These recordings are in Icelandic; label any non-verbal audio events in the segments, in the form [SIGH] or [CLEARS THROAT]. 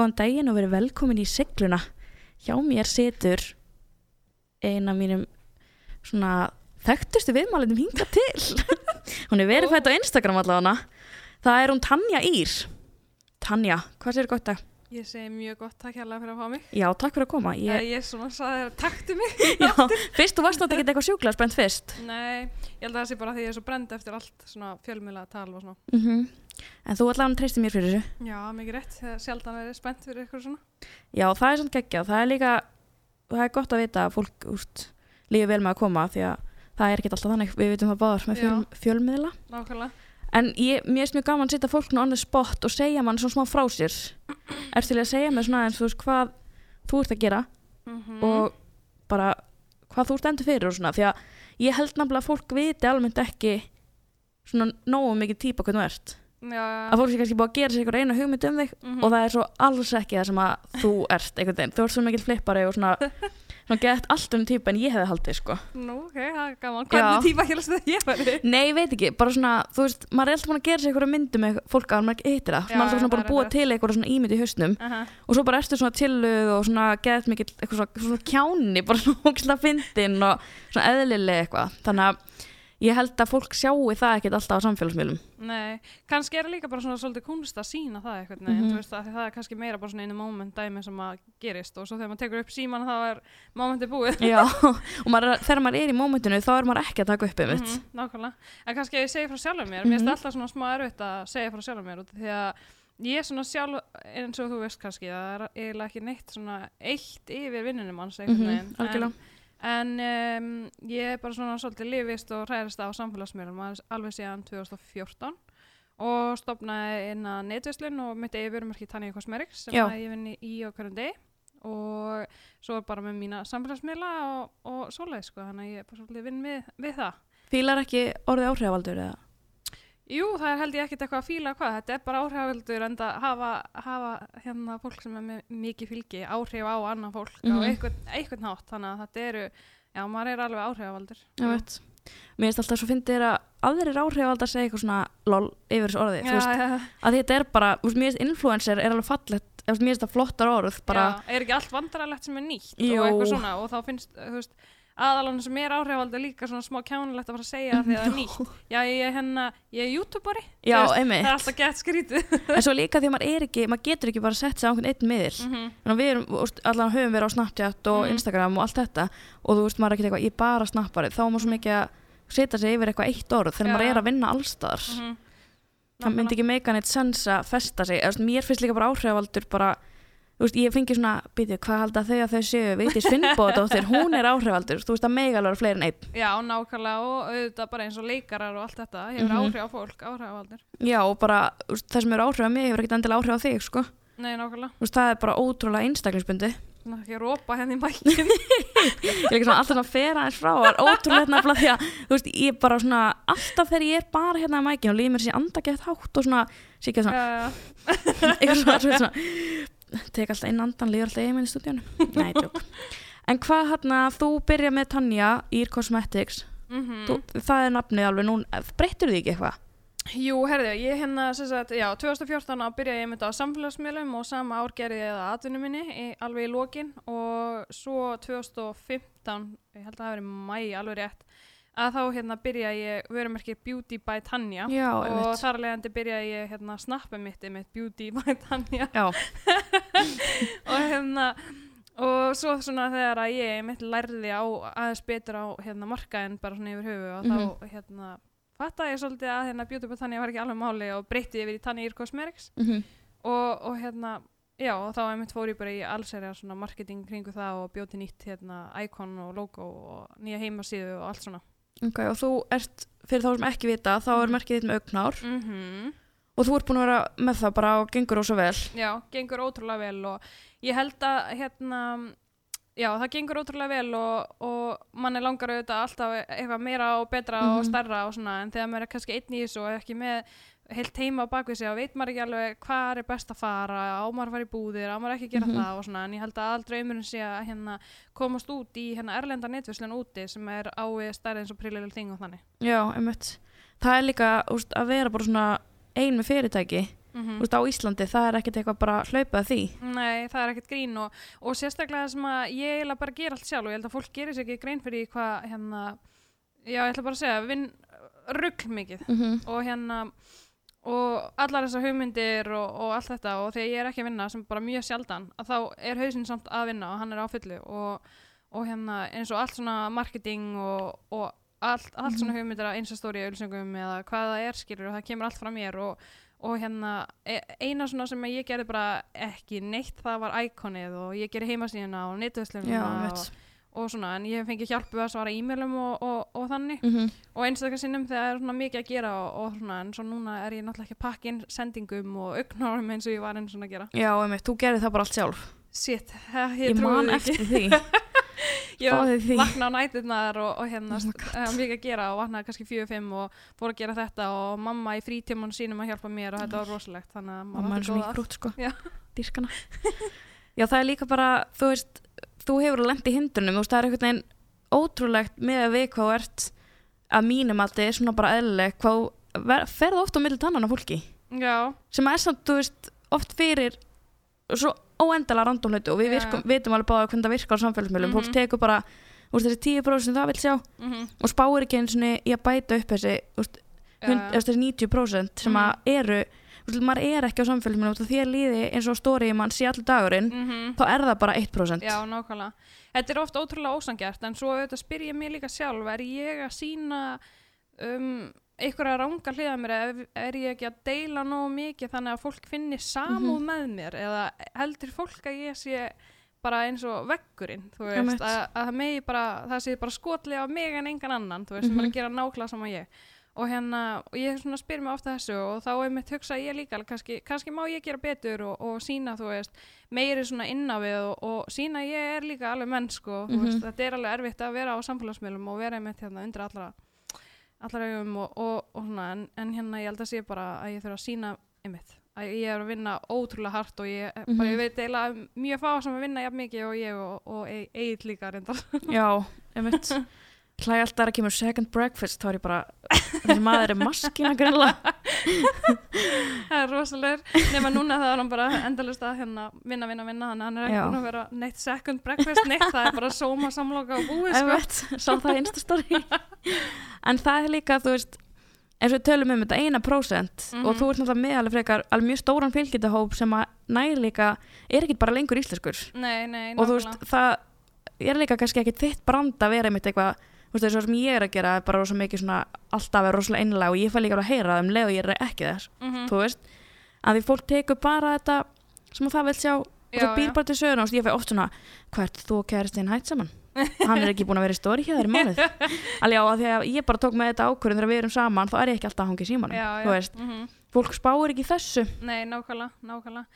góðan daginn og verið velkomin í segluna. Hjá mér situr eina mínum svona þekktustu viðmálindum hinga til. [LAUGHS] hún er verið fætt á Instagram allavega. Það er hún Tanja Ír. Tanja, hvað sér gott að? Ég segi mjög gott, takk hérlega fyrir að fá mig. Já, takk fyrir að koma. Ég, Ég, ég svona saði þér að taktu mig. [LAUGHS] já, fyrst þú varst náttúrulega ekki eitthvað sjúklega spennt fyrst. Nei, ég held að það sé bara því ég er svo brend eftir allt svona fjölmjöla tal og svona. Mm En þú allavega treystir mér fyrir þessu. Já, mikið rétt, það er spennt fyrir eitthvað svona. Já, það er svona geggjað. Það er líka, það er gott að vita að fólk úst, lífi vel með að koma því að það er ekki alltaf þannig. Við vitum það báðar með fjöl, fjölmiðla. Nákvæmlega. En ég, mér er mjög gaman að setja fólk nú on the spot og segja mann svona smá frá sér. Er til að segja mér svona eins þú veist hvað þú ert að gera Mm og bara hvað þú stendur fyrir og svona. Því að ég held nefnilega að fólk viti almennt ekki svona nógu mikið típa hvernig þú ert. Já, Að fólk sé kannski búið að gera sér einhver eina hugmynd um þig mhm. og það er svo alls ekki það sem að þú ert einhvern veginn. Þú ert svo mikil flippari og svona, [LAUGHS] svona gett allt um típa en ég hefði haldið sko. Nú, ok, það er gaman. Hvernig tíma helst þetta ég verði? Nei, ég veit ekki, bara svona, þú veist, maður er alltaf búin að gera sér einhverja myndu með fólk að maður hittir það. Já, maður er alltaf svona bara það búið til einhverja svona ímynd í hausnum Aha. og svo bara ertu svona tilluð og svona gett mikil, eitthvað svona, svona kjáni, bara svona ógislega fyndin og svona eðlileg eitthvað. Þannig að ég held að fólk sjáu það ekkert alltaf á samfélagsmiðlum. Nei, kannski er það líka bara svona svolítið kunst að sína það eitthvað, mm Mhm. af því það er kannski meira bara svona einu moment dæmi sem að gerist og svo þegar maður tekur upp síman þá er momentið búið. Já, [LAUGHS] og maður, er- þegar maður er í mómentinu þá er maður ekki að taka upp um Mhm, nákvæmlega, en kannski ef ég segi frá sjálfur mér mér Mhm. finnst alltaf svona smá erfitt að segja frá sjálfur mér því að ég er svona sjálf eins og þú veist kannski það er eiginlega ekki neitt svona eitt yfir vinnunum hans en, um, ég er bara svona svolítið lifist og hræðist á samfélagsmiðlum al- alveg síðan 2014 og stopnaði inn að netverslun og mitt eigi vörumarki Tanja Cosmetics sem ég vinn í á hverjum degi. Og svo bara með mína samfélagsmiðla og, og svoleið sko, þannig að ég er bara svolítið vinn við, við það. Fílar ekki orðið áhrifavaldur eða? Jú, það er held ég ekkert eitthvað að fíla hvað, þetta er bara áhrifavöldur en það hafa, hafa hérna fólk sem er með mikið fylgi áhrif á annan fólk Mhm. á einhvern, einhvern hátt, þannig að þetta eru, já, maður er alveg áhrifavaldur. Ég veit. Mér finnst alltaf svo fyndið að aðrir áhrifavaldar segja eitthvað svona lol yfir þessu orði. Já, Þú veist, já, að þetta er bara, þú veist, mér finnst influencer er alveg fallegt, þú veist, mér finnst það flottar orð, bara, já, er ekki allt vandrarlegt sem er nýtt Jú. og eitthvað svona og þá finnst, þú veist, aðalann sem er áhrifavaldur líka svona smá kjánulegt að fara að segja því að það er nýtt. Já, ég er hérna, ég er youtuberi, já, það er alltaf gett skrítið. [LAUGHS] En svo líka því að maður er ekki, maður getur ekki bara sett sig á einhvern einn miðil. Þannig að við erum, allan höfum verið á Snapchat og Mhm. Instagram og allt þetta og þú veist, maður er ekki eitthvað, ég er bara snappari, þá er maður svo mikið að setja sig yfir eitthvað eitt orð þegar Já. maður er að vinna allstaðar. Mhm. það myndi ekki meika neitt sens að festa sig Eða, veist, mér finnst líka bara áhrifavaldur bara þú veist, ég fengi svona, býtið, hvað halda þau að þau séu Vigdís Finnbóðdóttir, [LAUGHS] hún er áhrifavaldur þú veist, það mega alveg fleiri en einn Já, nákvæmlega og auðvitað bara eins og leikarar og allt þetta hefur Mhm. áhrif á fólk, áhrifavaldur. já, og bara, það sem eru áhrif á mig hefur ekkert endilega áhrif á þig, sko Nei, nákvæmlega. þú veist, það er bara ótrúlega einstaklingsbundi Svona ekki að rópa henni í mækin. [LAUGHS] ég er ekki svona alltaf að fera aðeins frá það er ótrúlega að, hérna [LAUGHS] í tek alltaf inn andan, líður alltaf einminn í stúdíunum Nei, tjók En hvað hérna, þú byrja með Tanja í Cosmetics mhm. þú, það er nafnið alveg nú, breyttur því ekki eitthvað? Jú, herðu, ég hérna, sem sagt, já, 2014 á byrjaði ég mynda á samfélagsmiðlum og sama ár gerði ég það atvinnu minni, í, alveg í lokin og svo 2015, ég held að það hafi verið mæ alveg rétt, að þá hérna byrjaði ég vörumerki Beauty by Tanja Já, og þar alvegandi byrjaði ég hérna snappið mitt mitt Beauty by Tanja [LAUGHS] og hérna og svo svona þegar að ég mitt lærði á aðeins betur á hérna markaðin bara svona yfir höfu og þá hérna fattaði ég svolítið að hérna Beauty by Tanja var ekki alveg máli og breytti yfir í Tanja Ír Cosmetics. Mm og, og hérna já og þá einmitt fór ég bara í svona marketing kringu það og bjóti nýtt hérna icon og logo og nýja heimasíðu og allt svona ok, og þú ert, fyrir þá sem ekki vita þá er Mhm. merkið þitt með augnár mhm og þú ert búin að vera með það bara og gengur ósa vel Já, gengur ótrúlega vel og ég held að hérna, já það gengur ótrúlega vel og, og mann er langar auðvitað alltaf eitthvað meira og betra og Mhm. starra og svona en þegar maður er kannski einn í þessu og ekki með heilt heima á bakvið sig og veit maður ekki alveg hvað er best að fara, á maður að fara í búðir, á maður ekki gera Mhm. það og svona en ég held að aldrei umurinn sé að hérna komast út í hérna erlenda netvislun úti sem er ávið stærri eins og prílilega þing og þannig. Já, einmitt Það er líka úst, að vera bara svona ein með fyrirtæki mhm. Þú veist, á Íslandi, það er ekkert eitthvað bara hlaupað því. Nei, það er ekkert grín og, og sérstaklega það sem að ég eiginlega bara gera allt sjálf og ég held að fólk gerir sér ekki grein fyrir hvað hérna, já ég ætla bara að segja, vinn rugl mikið Mm -hmm. og hérna og allar þessar hugmyndir og, og allt þetta og þegar ég er ekki að vinna sem bara mjög sjaldan að þá er hausinn samt að vinna og hann er á fullu og, og hérna eins og allt svona marketing og, og allt, allt svona hugmyndir af einsastóri auðlýsingum eða hvað það er skilur og það kemur allt frá mér og, og hérna e- eina svona sem ég gerði bara ekki neitt það var íkonið og ég gerði heimasíðina og Já, netvöslunina og. Og svona en ég hef fengið hjálpu að svara e-mailum og, og, og þannig. Mm -hmm. og einstakar sinnum þegar er svona mikið að gera og, og svona, en svo núna er ég náttúrulega ekki að pakka inn sendingum og augnárum eins og ég var eins og að gera. Já, einmitt, þú gerir það bara allt sjálf. Shit, ég, [LAUGHS] Ég, trúi man því eftir ekki því. Ég [LAUGHS] vakna á næturnar og, og hérna Oh oh mikið að gera og vaknaði kannski fjögur fimm og fór að gera þetta og mamma í frítíman sínum að hjálpa mér og þetta var rosalegt þannig að og maður er góða- í krút sko. Já. dýrkana. [LAUGHS] Já það er líka bara þú veist þú hefur hindrunum þú veist það er einhvern veginn ótrúlegt með að við hvað ert að mínum að þetta er svona bara eðlileg hvað þú ver- ferð oft á milli tannan á fólki. Já, sem er samt þú veist oft fyrir svo óendalega random hluti og við virkum, vitum alveg báða hvernig það virkar á samfélagsmiðlum. Mhm. fólk tekur bara veist, þessi 10% sem það vil sjá mhm, og spáir ekki eins og að bæta upp þessi veist, hund, þessi 90% sem Mhm. að eru maður er ekki á samfélagsmiðlum og þér líði eins og stóri mann sé allir dagurinn mhm. þá er það bara 1% Já, nákvæmlega. Þetta er oft ótrúlega ósangjart en svo auðvitað spyr ég mig líka sjálf er ég að sína um, einhverja ranga hliða mér eða er ég ekki að deila nógu mikið þannig að fólk finni samúð með mér eða heldur fólk að ég sé bara eins og veggurinn þú veist, að, að það bara það sé bara skotlega á mig en engan annan þú veist, sem er Mhm. að gera nákvæmlega sama ég og hérna, og ég svona spyr mig ofta þessu og þá er mitt hugsa ég líka kannski, kannski má ég gera betur og, og sína þú veist, meiri svona inn á við og, og sína ég er líka alveg mennsko mm Mhm. veist, þetta er alveg erfitt að vera á samfélagsmiðlum og vera einmitt hérna undir allra allra augum og, og, og svona en, en hérna ég held að sé bara að ég þurfa að sína einmitt, að ég er að vinna ótrúlega hart og ég, bara, Mhm. ég veit eiginlega um mjög fá sem að vinna jafn mikið og ég og, og Egil líka reyndar já, einmitt [LAUGHS] hlæði alltaf að kemur second breakfast þá er ég bara, þessi maður er maskina greinlega [LAUGHS] það er rosalegur. Nema núna það er hann bara endalust að hérna vinna, vinna, vinna hann er ekki búin að vera neitt second breakfast neitt, það er bara sóma samloka og búið sko. sá það í instastóri en það er líka, þú veist eins og við tölum um þetta eina prósent Mhm. og þú ert náttúrulega með alveg frekar alveg mjög stóran fylgjendahóp sem að næri líka er ekkit bara lengur íslenskur. Nei, nei, og þú veist, það er líka kannski ekkit þitt brand að vera einmitt eitthvað veist, þess að sem ég er að gera er bara rosa mikið svona alltaf er rosalega einlega og ég fæ líka að heyra það um leið og ég er ekki þess Mhm. þú veist, að því fólk tekur bara þetta sem að það vil sjá og það býr bara til söguna og ég fæ oft svona hvert þú og kæristinn hætt saman hann er ekki búin að vera í stóri hjá þér í mánuð [LAUGHS] alveg já, að því að ég bara tók með þetta ákvörðin þegar við erum saman, þá er ég ekki alltaf að hangi símanum já, þú já. veist, Mhm. fólk spáir ekki þessu Nei, nákvæmlega, nákvæmlega.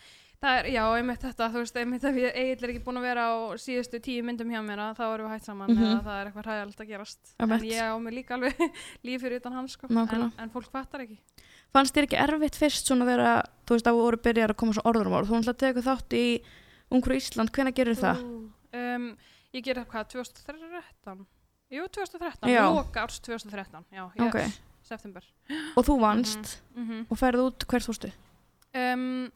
Það er, já, einmitt þetta, þú veist, einmitt ef ég Egil er ekki búin að vera á síðustu tíu myndum hjá mér að þá erum við hægt saman Mhm. eða það er eitthvað hræðalegt að gerast. Einmitt. En ég á mig líka alveg [LAUGHS] líf fyrir utan hans, sko. En, en fólk fattar ekki. fannst þér ekki erfitt fyrst svona þegar þú veist að voru byrjar að koma svo orður um orð þú ætlaði að teka þátt í Ungur Ísland, hvenær gerir það? Ú, Um, ég gerði hvað, 2013? Jú, 2013, Já. loka árs 2013, já, ég, Ok, september. og þú vannst Mm og ferði út hvert fórstu? Um,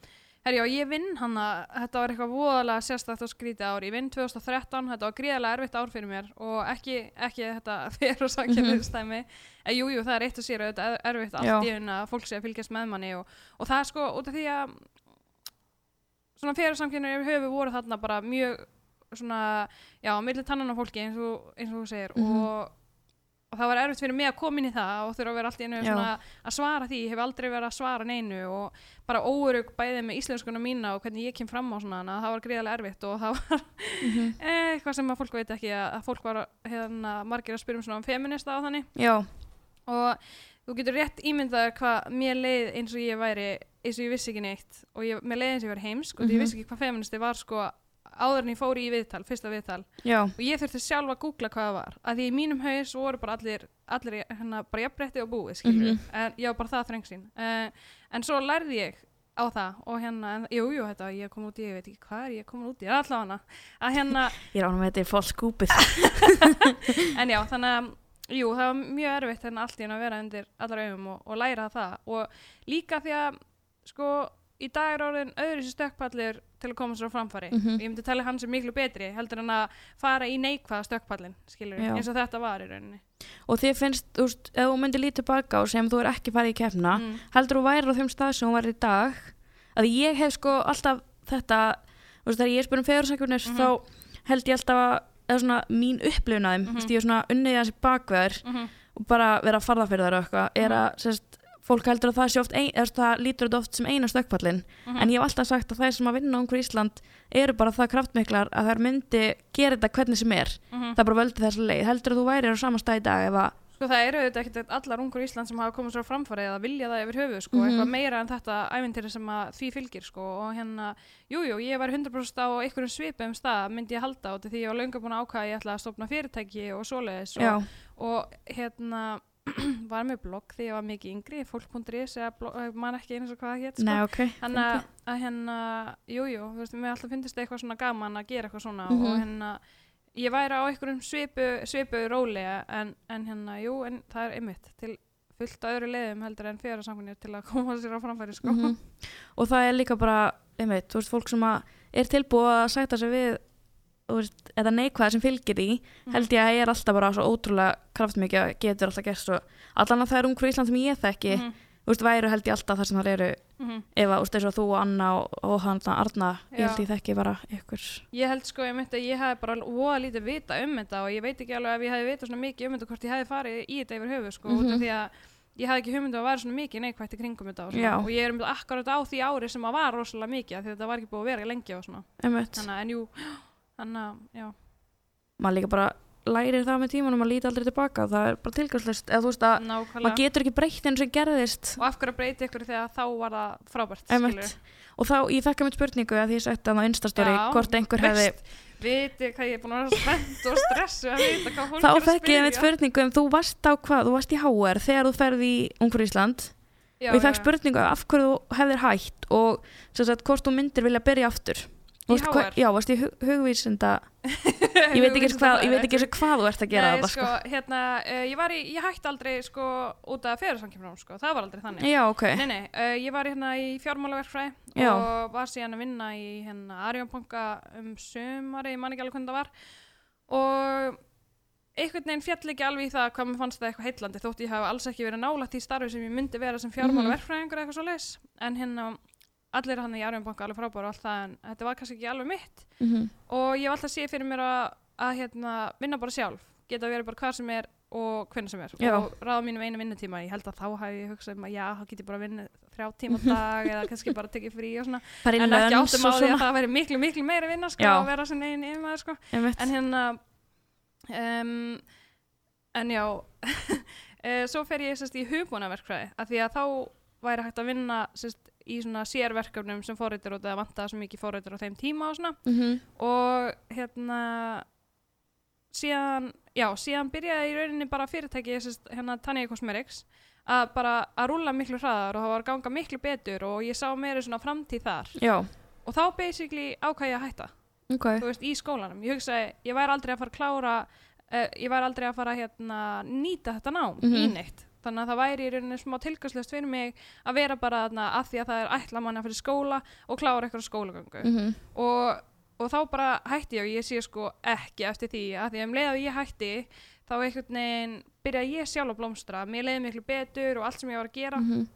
herjá, ég vinn hana, þetta var eitthvað voðalega sérstætt og skrítið ár, ég vinn 2013, þetta var gríðarlega erfitt ár fyrir mér og ekki, ekki þetta [LAUGHS] þegar og sakjaliðstæmi, en jú, jú, það er eitt og sér auðvitað er- erfitt allt í að fólk sé að fylgjast með manni og, og það er sko út af því að svona fyrirsamkynir höfu voru þarna bara mjög svona, já, milli tannan á fólki eins og, eins og þú segir Mhm. og, og það var erfitt fyrir mig að koma inn í það og þurfa að vera allt í einu að svara því, ég hef aldrei verið að svara neinu og bara óörug bæðið með íslenskuna mína og hvernig ég kem fram á svona að það var gríðarlega erfitt og það var Mhm. [LAUGHS] eitthvað sem að fólk veit ekki að, fólk var hérna, margir að spyrja um svona um feminista og þannig. Já, og þú getur rétt ímyndaður hvað mér leið eins og ég væri eins og ég vissi ekki neitt og ég, mér leið eins og ég væri heimsk og Mhm. ég vissi ekki hvað feministi var sko áður en ég fór í viðtal, fyrsta viðtal. Já, og ég þurfti sjálf að googla hvað það var. Að því í mínum haus voru bara allir allir hérna bara jafnbretti og búið skilur Mhm. en ég var bara það þrengsinn uh, en svo lærði ég á það og hérna, en, jú, jú, þetta, ég kom út í, ég veit ekki hvað er ég komin út í, allavega hana. Að hérna, [LAUGHS] ég er ánum með þetta er falsk skúpið [LAUGHS] en já, þannig að jú, það var mjög erfitt hérna allt í hérna að vera undir allar augum og, og læra það. Og líka því að sko í dag er orðin öðru sér stökkpallur til að koma sér á framfæri Mhm. ég myndi tala hann sem miklu betri heldur en að fara í neikvæða stökkpallin eins og þetta var í rauninni og þið finnst, þú veist, ef þú myndir lítið baka og sem þú er ekki farið í kefna mm. heldur þú væri á þeim stað sem hún var í dag að ég hef sko alltaf þetta, þú veist, þegar ég spyr um fegursakurnir Mhm. þá held ég alltaf að eða svona mín að þú Mhm. veist, ég er svona unnið þessi bakveður Mm og bara vera að farða fyrir þær að, fólk heldur að það sé oft, ein, það lítur þetta oft sem eina stökkpallin, Mhm. en ég hef alltaf sagt að þær sem að vinna Ungur Ísland eru bara það kraftmiklar að þær myndi gera þetta hvernig sem er, Mhm. það er bara völdi þessa leið heldur að þú væri á sama stað í dag ef að Sko það eru auðvitað ekkert allar ungur í Ísland sem hafa komið svo á framfæri eða vilja það yfir höfu sko, Mhm. eitthvað meira en þetta ævintýri sem að því fylgir sko og hérna, jújú, jú, ég var 100% á einhverjum svipum stað myndi ég halda á þetta því ég var löngu búin að ákvæða að ég ætla að stopna fyrirtæki og svoleiðis og, og hérna [CLEARS THROAT] var með blogg því ég var mikið yngri, fólk.is eða blogg, ég man ekki eins og hvað það hétt sko. nei ok Þannig að, að hérna, jújú, jú, þú veist, mér alltaf finnst eitthvað svona gaman að gera eitthvað svona Mhm. og hérna, ég væri á einhverjum svipu, svipu róli en, en hérna, jú, en það er einmitt til fullt af öðru leiðum heldur en fjara til að [LAUGHS] koma sér á framfæri, sko. Mhm. og það er líka bara einmitt, þú veist, fólk sem að er tilbúið að sæta sig við veist, eða neikvæða sem fylgir því Mhm. held ég að ég er alltaf bara svo ótrúlega kraftmikið að getur alltaf gert svo. Allan að það er ungur Ísland sem ég þekki Mhm, þú veist, væru held ég alltaf þar sem það eru. Mhm. ef að, veist, og þú og Anna og, og hann Arna, ég held ég þekki bara ykkur Ég held sko, ég myndi að ég hef bara voða lítið vita um þetta og ég veit ekki alveg ef ég hefði vita svona mikið um þetta hvort ég hefði farið í þetta yfir höfu, sko, af Mhm. því að ég hafði ekki hugmyndu að vera svona mikið neikvætt í kringum þetta og, og ég er um þetta akkurat á því ári sem að var rosalega mikið því þetta var ekki búið að vera lengi og svona. Þannig en jú, þannig að já, maður líka bara lærir það með tímanum að líta aldrei tilbaka. Það er bara tilgangslist eða þú veist að nákvæmlega. maður getur ekki breytt eins og gerðist. Og af hverju að breyta ykkur þegar þá var það frábært skilurðu? og þá, ég þekka mitt spurningu að því að á Instastóri Já, hvort einhver hefði viti hvað ég er búin að vera spennt og stressu að vita hvað þá er að þekki ég mitt spyrja spurningu um þú varst á hvað, þú varst í HR þegar þú ferði í Ungur Ísland. Já, og ég fekk já, spurningu af hverju þú hefðir hætt og sagt hvort þú myndir vilja byrja aftur Hvað- HR? já, varst hug, hugvísinda [LAUGHS] ég veit ekki eins ég eins hvað þú ert að gera Nei, þetta sko, sko. hérna, uh, ég, í, ég hætti aldrei sko, út af fyrirsamkjöfnum, sko, það var aldrei þannig. já, ok, Nei, nei, uh, ég var hérna í fjármálaverkfræði Já. og var síðan að vinna í hérna Arjónbanka um sumari, ég man ekki alveg hvernig það var og einhvern veginn fjall ekki alveg í það hvað mér fannst það eitthvað heitlandi þótt ég hafi alls ekki verið nálægt í starfi sem ég myndi vera sem fjármálaverkfræðingur eitthvað svo leis en hérna allir hann í Arjónbanka alveg frábæra og allt það en þetta var kannski ekki alveg mitt. Mm og ég hef alltaf séð fyrir mér að, að hérna, vinna bara sjálf geta verið bara hvað sem er og hvernig sem er. Já. og ráða mínum einu vinnutíma ég held að þá hef ég hugsað um að já, þá get ég bara vinna þrjá tíma dag eða kannski bara tekið frí og svona. Í en ekki áttum á því að það væri miklu, miklu meira vinna sko, að vera sem negin yfirmaður sko. En hérna um, en já uh, [LAUGHS] svo fer ég sérst í hugbúnaverkfræði af því að þá væri hægt að vinna sérst, í svona sérverkefnum sem fóritur og það vantaði svo mikið fóritur á þeim tíma og svona. Mhm. og hérna síðan, já, síðan byrjaði í rauninni bara fyrirtæki sérst, hérna Tanya Cosmetics að bara að rúlla miklu hraðar og það var ganga miklu betur og ég sá meiri svona framtíð þar. Já, og þá basically ákvæði ég að hætta. Ok. Þú veist, í skólanum, ég hugsaði ég væri aldrei að fara að klára uh, ég væri aldrei að fara að hérna, nýta þetta nám Mhm. í neitt þannig að það væri í rauninni smá tilgangslöst fyrir mig að vera bara þarna að því að það er ætla manni að fyrir skóla og klára eitthvað skólagöngu Mhm. og, og þá bara hætti ég og ég sé sko ekki eftir því að því að um leið að ég hætti þá einhvern veginn byrjaði ég sjálf að blómstra mér leiði miklu betur og allt sem ég var að gera Mhm.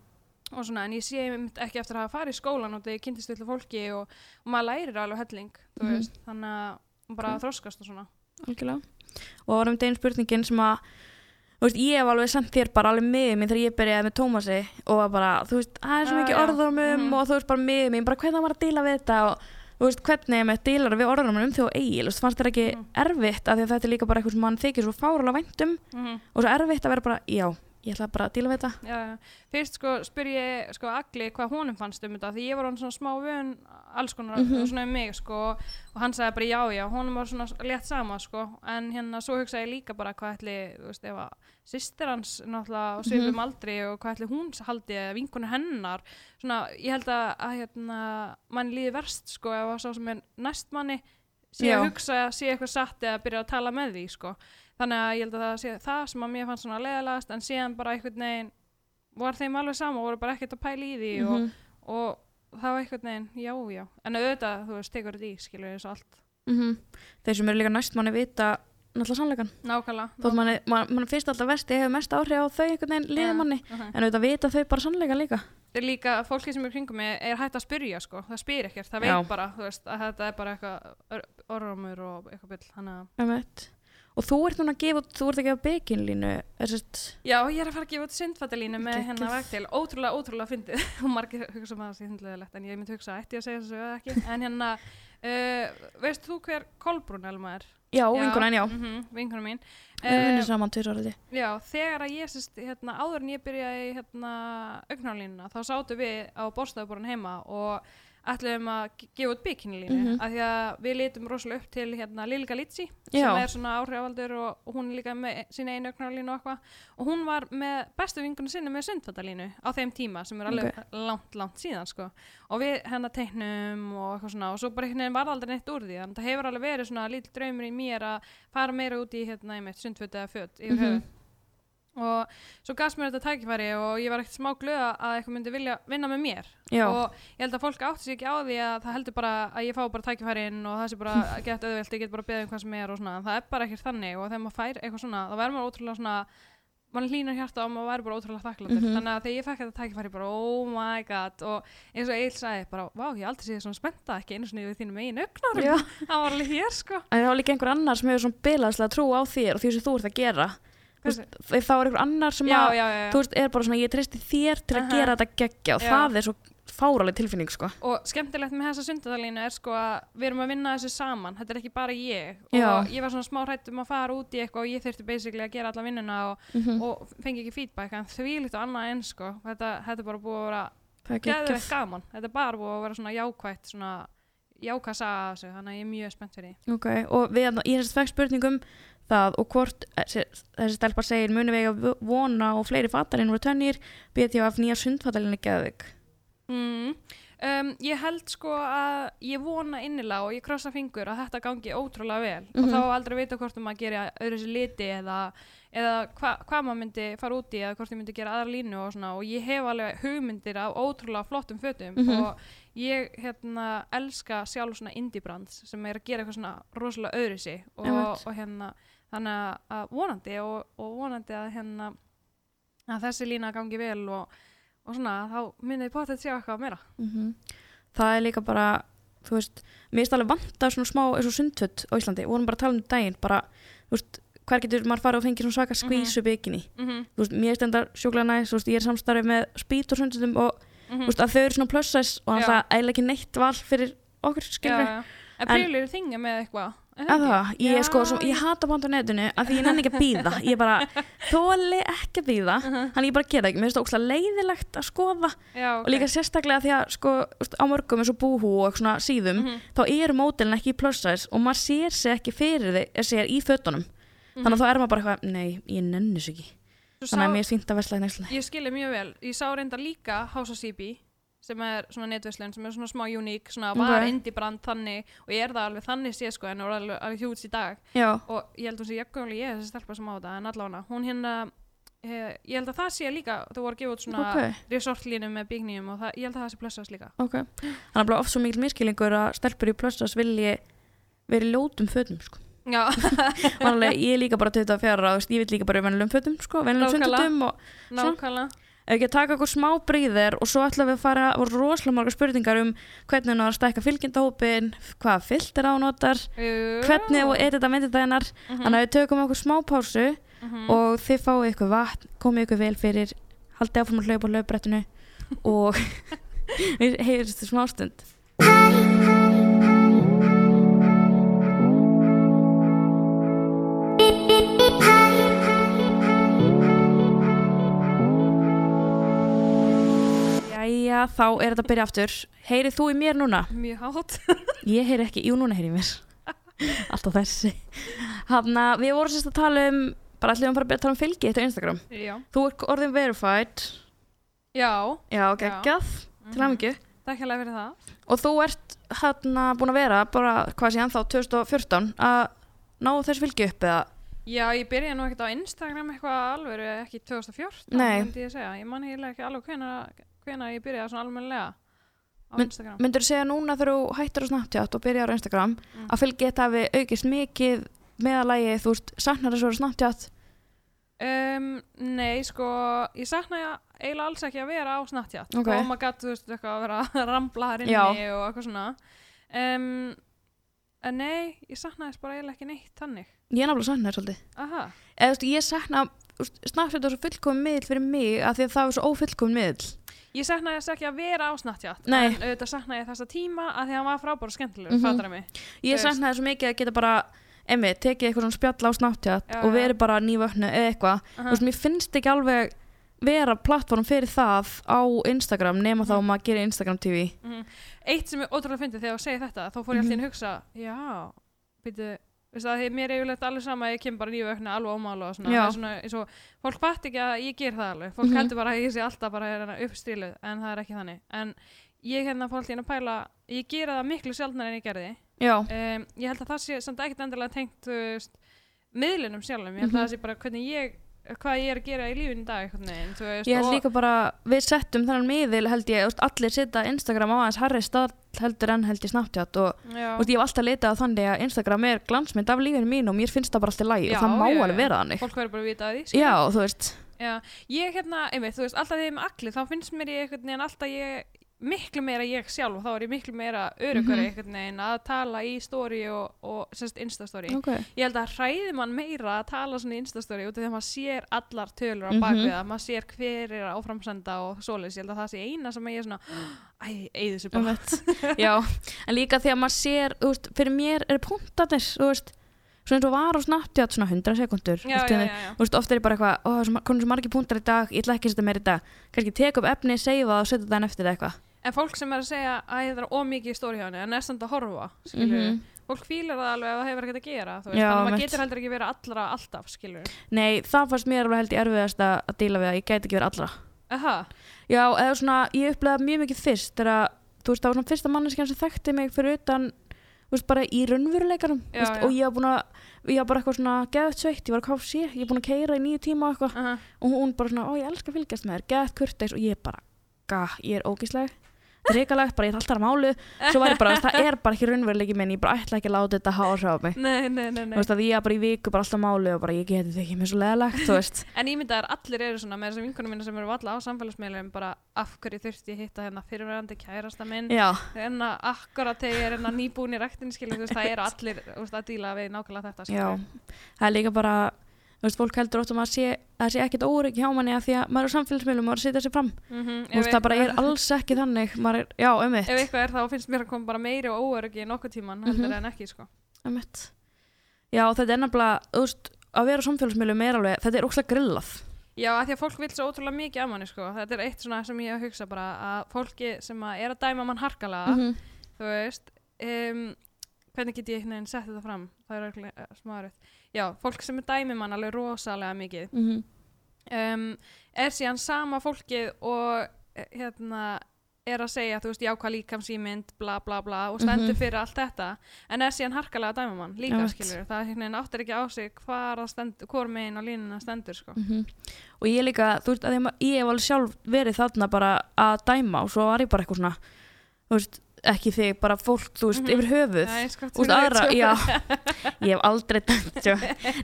og svona en ég sé ekki eftir að hafa farið í skólan og þegar ég kynntist öllu fólki og, og maður lærir alveg helling Mhm. veist, þannig að bara Ok. þroskast og svona algjörlega og varum einn spurningin sem að þú veist, ég hef alveg sendt þér bara alveg miðið mín þegar ég byrjaði með Tómasi og var bara, þú veist, það er svo Ah, mikið já. orðormum Mhm. og þú veist bara miðið mín, bara hvernig það var að díla við þetta og þú veist, hvernig ég með dílar við orðormum um því og eigil, þú veist, fannst þér ekki Mhm. erfitt af því að þetta er líka bara eitthvað sem mann þykir svo fáralega væntum mm og svo erfitt að vera bara, já, ég ætla bara að díla við þetta fyrst sko spyr ég sko Agli hvað honum fannst um þetta því ég var hann svona smá vön alls konar Mhm. svona um mig sko og hann sagði bara já já, honum var svona létt sama sko en hérna svo hugsaði ég líka bara hvað ætli, þú veist, ef að sýstir hans náttúrulega á svipum Mhm. aldri og hvað ætli hún haldi eða vinkunni hennar svona, ég held að, að hérna, mann líði verst sko ef að sá sem er næst manni sé Já. að hugsa, sé eitthvað satt eða byrja að tala með því sko þannig að ég held að það sé það sem að mér fannst svona leðalegast en síðan bara einhvern veginn var þeim alveg sama og voru bara ekkert að pæla í því og, Mhm. og það var einhvern veginn, já, já. En auðvitað, þú veist, tekur þetta í, skilur og allt. Mm þeir sem eru líka næst manni vita náttúrulega sannleikan nákvæmlega þótt manni, man, man finnst alltaf vesti hefur mest áhrif á þau einhvern veginn liðið manni. uh en auðvitað vita þau bara sannleikan líka. Er líka, fólki sem er kringum mig er hægt að spyrja, sko, það spyr ekkert, það Já. veit bara, þú veist, að þetta er bara eitthvað orðrumur og eitthvað byll, þannig að. Og þú ert núna að gefa þú ert að gefa bekinlínu sérst Já, ég er að fara að gefa út syndfattalínu með hennar vegtil, ótrúlega, ótrúlega fyndið. [LAUGHS] Og margir hugsa maður að það sé hundleðilegt en ég myndi hugsa, ætti ég að segja þessu eða ekki? [LAUGHS] En hérna, uh, veist þú hver Kolbrún Elma er? já, vinkunan, já, Mm vinkunum mín. Við erum Eh, vinnir saman tvisar áriði Já, þegar að ég sérst, hérna, áður en ég byrjaði hérna, augnálínuna, þá sátu við á bóstaðuborun heima og ætluðum að ge- gefa út bikinilínu Mhm. af því að við litum rosalega upp til hérna, Lili Galizzi sem er svona áhrifavaldur og, og hún er líka með sína einu augnálínu og eitthvað og hún var með bestu vingunum sinni með sundfattalínu á þeim tíma sem er alveg langt, langt síðan sko. og við hennar teiknum og eitthvað svona og svo bara einhvern veginn var aldrei neitt úr því þannig að það hefur alveg verið svona lítill draumur í mér að fara meira út í hérna, einmitt, sundföt eða föt yfir Mhm. höfuð og svo gafst mér þetta tækifæri og ég var ekkert smá glöða að eitthvað myndi vilja vinna með mér. Já, og ég held að fólk átti sig ekki á því að það heldur bara að ég fá bara tækifærin og það sé bara [LAUGHS] gett auðvelt, ég get bara beðið um hvað sem er og svona, en það er bara ekkert þannig og þegar maður fær eitthvað svona, þá verður maður ótrúlega svona mann hlýnar hjarta og maður verður bara ótrúlega þakkláttur. Mhm. þannig að þegar ég fekk þetta tækifæri bara oh my god og eins og Egil sagði bara, vá, ég aldrei séð svona spennta ekki einu sinni við þínum eigin augnárum já. [LAUGHS] það var alveg hér sko. En það var líka einhver annar sem hefur svona bilaðslega trú á þér og því sem þú ert að gera veist, þá er einhver annar sem já, að já, já, veist, er bara svona, ég treysti þér til að Aha. gera þetta geggja og það er svo fáraleg tilfinning, sko. Og skemmtilegt með þessa sundadalínu er sko að við erum að vinna þessu saman. Þetta er ekki bara ég. Og ég var svona smá hrætt um að fara út í eitthvað og ég þurfti basically að gera alla vinnuna og, mm og fengi ekki feedback. En því líkt og annað eins sko þetta, þetta er bara búið að vera er geðveikt gaman. Þetta er bara búið að vera svona jákvætt svona jákvæð saga af þessu þannig að ég er mjög spennt fyrir því. Ok, og við, ég hefst fekk spurningum það og hvort þessi, þessi stelpa segir muni við að vona og fleiri fattarinn voru tönnir betja af nýja sundfattarinn ekki að þig mm. um, ég held sko að ég vona innilega og ég krossa fingur að þetta gangi ótrúlega vel Mhm. og þá á aldrei að vita hvort um að gera öðru sér liti eða, eða hva, hvað maður myndi fara út í eða hvort ég myndi gera aðra línu og svona og ég hef alveg hugmyndir af ótrúlega flottum fötum Mhm. og ég hérna elska sjálf svona indie brands sem er að gera eitthvað svona rosalega öðru sig og, og hérna þannig að- að vonandi og, og vonandi að hérna að þessi lína gangi vel og, og svona þá ég potið sjá eitthvað meira. Mm það er líka bara þú veist, mér finnst alveg vanta svona smá eins og sundfött á Íslandi, vorum bara að tala um daginn bara, þú veist, hver getur maður farið og fengið svona svaka skvísu bikini? Mm -hmm. þú veist, mér stendar sjúklega næst, þú veist, ég er samstarfið með spýt og sundfötum og Mm þú veist, að þau eru svona plus size og Já. það er ekki neitt val fyrir okkur, skilur. En prílir þinga með eitthvað? að það, ég, Já, sko, svo, ég hata band á netinu af því ég nenni ekki að býða ég bara, [LAUGHS] þóli ekki að býða Mhm. hann ég bara það ekki, mér finnst það ókslega leiðilegt að skoða. Já, og líka sérstaklega því að sko, á mörgum eins og búhú og svona síðum Mhm. þá eru mótilin ekki í plus size og maður sér sig ekki fyrir þig, sér í fötunum. Þannig að þá er maður bara eitthvað, nei, ég nenni sig ekki. Svo þannig að mér er fínt að vesla í næsla Ég skilja mjög vel, ég sá reynda líka House of CB sem er svona netverslun sem er svona smá uník, svona var Ok. indie brand þannig og ég er það alveg þannig sé sko en er alveg, alveg hjúts í dag. Já, og ég held hún sé jakkumlega ég þessi stelpa sem á þetta en allavega hún hérna eh, ég held að það sé líka, þú voru gefa út svona ok, resortlínu með byggningum og það, ég held að það sé blessast líka. Ok. Þannig að bara oft svo mikil miskilningur að stelpur í plus size vilji verið ljótum fötum sko. [LAUGHS] Vanlega, ég er líka bara 24 ára, ég vil líka bara í venjulegum fötum, sko, Nákvæmlega. sundfötum og nákvæmlega ef ekki að taka okkur smá bríðir og svo ætlum við að fara, voru rosalega margar spurningar um hvernig hún á að stækka fylgjendahópin, hvaða filter á notar, hvernig og edita myndindæðinar, Mhm, þannig að við tökum okkur smá pásu og þið fáið ykkur vatn, komið ykkur vel fyrir, haldið áfram að hlaupa á hlaupbrettinu og [LAUGHS] við heyrðist smá stund. Jæja, þá er þetta að byrja aftur. Heyrið þú í mér núna? Mjög hátt. Ég heyri ekki, jú núna heyri ég mér. [LAUGHS] Alltaf þessi Hanna, við vorum sérst að tala um bara ætlum við að fara að tala um fylgi þetta á Instagram. Já, Þú ert orðin verified. Já. Já, geggjað, til mhm. hamingju. Takk hérlega fyrir það. Og þú ert hérna búin að vera bara, hvað sé ennþá, 2014 að ná þessu fylgi upp eða? Já, ég byrjaði nú ekkert á Instagram eitthvað alveg ekki 2014 Nei. myndi ég segja, ég man hvena, ég byrjaði svona almennilega á Men- Instagram? Myndur þú segja núna þegar þú hættir á Snapchat og byrjar á Instagram Mm. að fylgja þetta hafi aukist mikið meðalagi, þú veist, saknar þessu á Snapchat? Um, nei, sko, ég sakna eiginlega alls ekki að vera á Snapchat. Ok. og maður gæti, þú veist, eitthvað að vera að [LAUGHS] rambla þar inni Já. og eitthvað svona. Um, en nei, ég sakna þess bara eiginlega ekki neitt þannig. Ég er náttúrulega saknar þess svolítið. Aha, Eða, þú veist, ég sakna, Snapchat er svo fullkomin miðl fyrir mig að því að það er svo ófullkomin miðl ég sakna þess ekki að vera á Snapchat Nei. en auðvitað sakna ég þessa tíma að því að hann var frábæra og skemmtilegur, Mhm. mm -hmm. mig Ég Þú veist. sakna þess svo mikið að geta bara emmi, tekið eitthvað svona spjall á Snapchat Já, og verið bara nývöknu eða eitthvað Þú veist, mér finnst ekki alveg vera plattform fyrir það á Instagram nema þá Mhm. að maður gerir Instagram TV Mhm. Eitt sem er ótrúlega fyndið þegar þú segir þetta þá fór ég alltaf inn að hugsa já, byrju það, því mér er yfirleitt alveg sama að ég kem bara nýju vöknu alveg ómála og svona, er svona eins og fólk fatt ekki að ég ger það alveg. Fólk Mhm. heldur bara að ég sé alltaf bara uppstíluð en það er ekki þannig. En ég hérna fór alltaf inn að pæla ég gera það miklu sjálfnar en ég gerði. Já, um, ég held að það sé samt ekkert endilega tengt miðlunum sjálfum. Ég held Mhm. að það sé bara hvernig ég hvað ég er að gera í lífinu í dag veist, ég held og- líka bara við settum þennan miðil held ég, allir setja Instagram á aðeins harri stað heldur en held ég Snapchat og veist, ég hef alltaf leitað að þannig að Instagram er glansmynd af lífinu mín og mér finnst það bara alltaf lægi Já, og það má alveg vera þannig. Fólk verður bara að vita að því skilur. Já, þú veist. Já, ég hérna, einmitt, þú veist, alltaf þegar ég er með allir þá finnst mér ég veginn alltaf ég miklu meira ég sjálf og þá er ég miklu meira örugur Mhm. einhvern veginn að tala í story og, og sérst instastory okay. ég held að hræði mann meira að tala svona í instastory út af því að maður sér allar tölur á Mhm. bakvið það, maður sér hver er að áframsenda og svoleiðis, ég held að það sé eina sem ég er svona, æ, eigið þessu bara [LAUGHS] Já, en líka því að maður sér þú veist, fyrir mér er punktarnir þú veist, svona eins og var á Snapchat svona 100 sekundur já, já, já, já. Veist, oft er ég bara eitthvað, komnir svo margir punktar í dag, ég ætla ekki að setja meir í dag kannski tek upp efni, seifa og setja það eftir eitthvað en fólk sem er að segja að það er ómikið í story hjá henni en er samt að horfa, skilur Mhm. fólk fílar það alveg ef það hefur ekkert að gera Já, þannig að maður getur heldur ekki verið allra alltaf, skilur Nei, það fannst mér alveg held ég erfiðast að, að díla við að ég gæti ekki verið allra. Aha, Já, eða svona, ég upplegaði mjög mikið fyrst þegar, þú veist, það var svona fyrsta manneskjan sem þekkti mig fyrir utan, þú veist, bara í raunveruleikanum, þú Já, veist, já. og ég var búin að, ég var bara eitthvað svona geðt sveitt, ég var að KFC, ég var búin að keira í nýju tíma og eitthvað, aha. Og hún bara svona, ó, ég elska að fylgjast með þér, geðt kurteis, og ég bara, ga, ég er ógísleg, reikalegt, bara ég er alltaf að málu, svo var ég bara, það er bara ekki raunveruleiki minn, ég bara ætla ekki að láta þetta hára á mig, Nei, nei, nei, þú veist, að ég er bara í viku, bara alltaf að málu og bara ég geti þetta ekki mér svo veist, [LAUGHS] En ég myndi að allir eru svona með þessar vinkunum mínu sem eru valla á samfélagsmiðlum bara af hverju þurfti ég hitta hérna fyrirverandi kærasta minn? Hérna akkurat þegar ég er hérna nýbúin í rektin það eru allir veist, að díla við nákvæmlega þetta Já, það er líka bara þú veist, fólk heldur oft að maður sé að það sé ekkert órygg hjá manni að því að maður er á samfélagsmiðlum og maður setja sér fram, mm -hmm. þú veist, það bara er alls ekki þannig, maður er, já, ömmitt Ef eitthvað er þá finnst mér að koma bara meiri og óöryggi í nokkuð tíman heldur Mhm. en ekki sko. ömmitt Já, þetta er nefnilega, þú veist, að vera á samfélagsmiðlum er alveg, þetta er ókslega grillað Já, af því að fólk vil svo ótrúlega mikið af manni sko. þetta er eitt svona sem ég að hugsa bara -hmm. já, fólk sem er dæmi mann alveg rosalega mikið Mhm. um, er síðan sama fólkið og eh, hérna er að segja, þú veist, já hvað líkamsýmynd bla bla bla og stendur Mhm. fyrir allt þetta en er síðan harkalega að dæma mann líka Einmitt. skilur, það veginn áttir ekki á sig hvar að stendur, hvor megin á línuna stendur sko. Mhm. og ég líka, þú veist, að ég hef alveg sjálf verið þarna bara að dæma og svo var ég bara eitthvað svona þú veist, ekki þig, bara fólk, þú veist, Mhm. yfir höfuð. Já, Þú veist, fyrir aðra, já, ég hef aldrei dæmt þú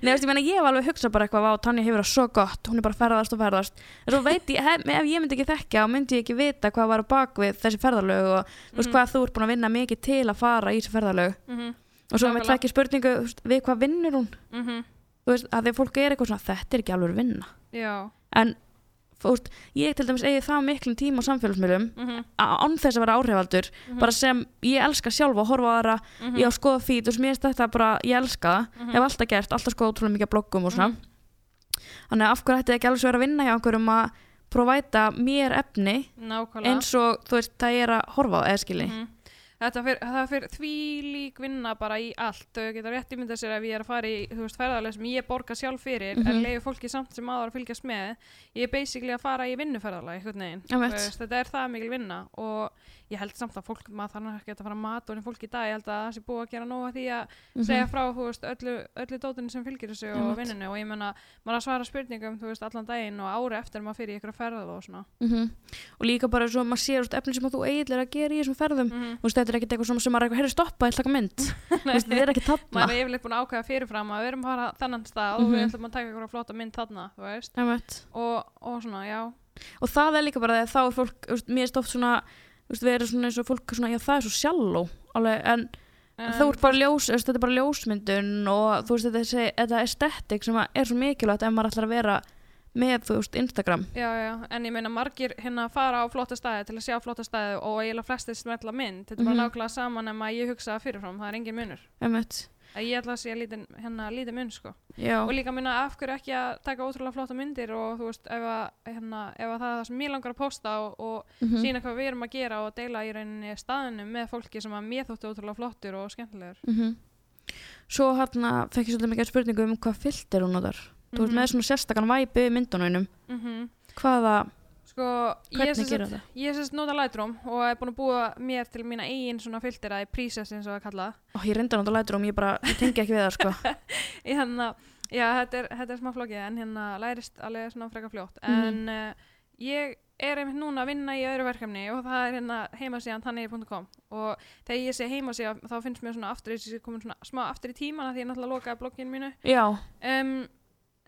veist, ég meina, ég hef alveg hugsað bara eitthvað á Tanja hefur það svo gott, hún er bara ferðast og ferðast. En svo veit ég, hef, ef ég myndi ekki þekka þá myndi ég ekki vita hvað var á bakvið þessi ferðalög og þú veist, Mhm. hvað þú ert búin að vinna mikið til að fara í þessi ferðalög. Mhm, og svo með tvekki spurningu, þú veist, við hvað vinnur hún? Mhm, þú veist, að því að fólk er eitthvað svona, þetta er ekki alveg vinna. Já. En, veist, ég til dæmis eigi það miklum tíma á samfélagsmiðlum mhm, á- án þess að vera áhrifaldur mhm, bara sem ég elska sjálf að horfa á aðra mhm, ég á að skoða fít og sem ég veist þetta bara, ég elska það mhm, hef alltaf gert, alltaf skoða ótrúlega mikið bloggum og svona. Mhm. þannig að af hverju ætti ekki alveg svo vera að vinna hjá einhverjum að provæta mér efni nákvæmlega. eins og þú veist, það er að horfa á eða skilji. Mhm. Þetta fyr, það fyrir því lík vinna bara í allt þau geta rétt ímynda sér ef ég er að fara í þú veist, ferðarlega sem ég borga sjálf fyrir en Mhm. leiði fólki samt sem áður að fylgjast með ég er basically að fara í vinnuferðarlega. Þú veist, þetta er það mikil vinna og ég held samt að fólk, maður þarf ekki að fara mat og fólk í dag, ég held að það sé búið að gera nóga því að Mhm. segja frá, þú veist, öllu, öllu dótinu sem fylgir þessu og vinninu og ég menna, maður að svara spurningum, þú veist, allan daginn og ári eftir maður fyrir ykkur ferð og svona. Mhm. og líka bara svo maður veist, efni sem að þú eiginlega að gera í þessum ferðum mm þú veist, þetta er ekkert eitthvað sem maður er herri stoppa, að taka mynd. [LAUGHS] Þetta er ekki maður þarna er yfirleitt búin að ákveða fyrirfram að og Mhm. að og, og og það er líka bara þegar þá er fólk mér er oft svona við erum svona eins og fólk svona, já það er svo alveg, en En- þú ert bara ljós þetta er bara ljósmyndun og þú veist þetta, er þetta estetik sem er svo mikilvægt ef maður ætlar að vera með þú veist Instagram. Já, já, en ég meina margir hérna fara á flotta staði til að sjá flotta staði og eiginlega flestir smetla mynd, þetta er bara Mhm. nákvæmlega saman en að ég hugsa fyrirfram, það er engin munur ég ætla að sé lítið, hérna, lítið mun sko og líka minna af hverju ekki að taka ótrúlega flotta myndir og þú veist, ef að, hérna, ef að það er það sem mér langar að posta og, og mhm. sína hvað við erum að gera og deila í rauninni staðinu með fólki sem að mér þóttu ótrúlega flottur og skemmtilegur Mhm. svo hérna fekk ég svolítið mikið spurningu um hvað filter hún notar þú ert Mhm. með svona sérstakann væpi myndunum Mhm. hvaða, Sko, ég hvernig gerir sagt- það? ég sérst nota Lightroom og er búin að búa mér til mína eigin svona filtera í presets eins og það kalla Ó, ég reyndi að nota Lightroom, ég bara, ég tengi ekki við það sko. [LAUGHS] Í hérna, já þetta er, þetta er smá flókið en hérna lærist alveg svona freka fljótt. Mhm. en uh, ég er einmitt núna að vinna í öðru verkefni og það er hérna heimasíðan þannig.com og þegar ég sé heimasíða þá finnst mér svona aftur þessi komin svona smá aftur í tímana því ég náttúrulega lokaði blogginu mínu. Já, um,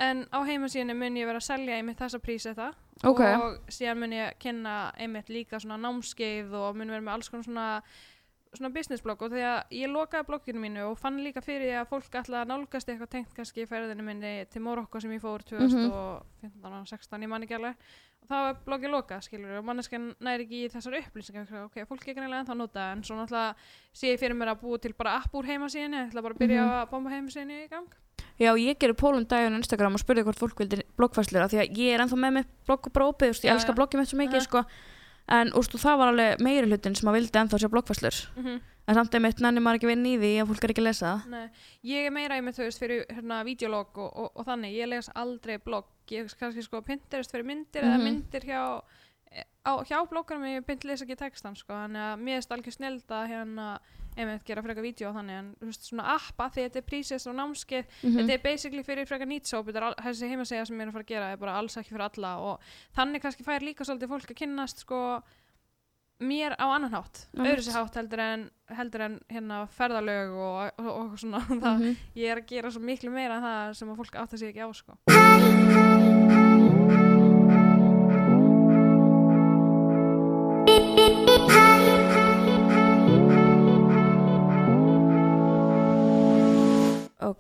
en á heimasíðinu mun ég vera að selja einmitt þessa prísetta. Ok. Og síðan mun ég kynna einmitt líka svona námskeið og mun vera með alls konar svona svona business blog. Og þegar ég lokaði blogginu mínu og fann líka fyrir því að fólk að nálgast eitthvað tengt kannski í ferðinu minni til Morokko sem ég fór 2015 og 16 ég man ekki alveg. Og þá var bloggið lokað skilur og manneskjan næri ekki í þessar upplýsingar. Ok, fólk er greinlega ennþá að nota en svo náttúrulega sé ég fyrir mér að búa til bara app úr heimasíðinu, ég ætla bara að byrja Mhm. að bomba heimasíðinu í gang Já, ég gerir pólum daginn á Instagram og spurði hvort fólk vildi bloggfæslur af því að ég er ennþá með mig blogg og bara opið, ég Já, elska já. bloggið mitt svo mikið, sko. En úrstu, það var alveg meiri hlutin sem að vildi ennþá sjá bloggfæslur mm en samt einmitt nenni maður ekki í því að fólk er ekki að lesa það. Nei, ég er meira einmitt, þú veist, fyrir hérna videolog og, og, og þannig, ég les aldrei blogg, ég kannski sko Pinterest fyrir myndir eða Mhm. myndir hjá á, hjá bloggarum ég sko, að er að hérna einmitt gera frekar vídeo þannig en veist, svona appa því þetta er prísist og námskeið Mhm. þetta er basically fyrir frekar nýtsóp þessi heimasegja sem ég er að fara að gera er bara alls ekki fyrir alla og þannig kannski fær líka svolítið fólk að kynnast sko mér á annan hátt, Einmitt. öðru sér hátt heldur en, heldur en hérna ferðalög og, og, og svona [LAUGHS] það, Mhm. ég er að gera svo miklu meira en það sem að fólk átta sig ekki á sko.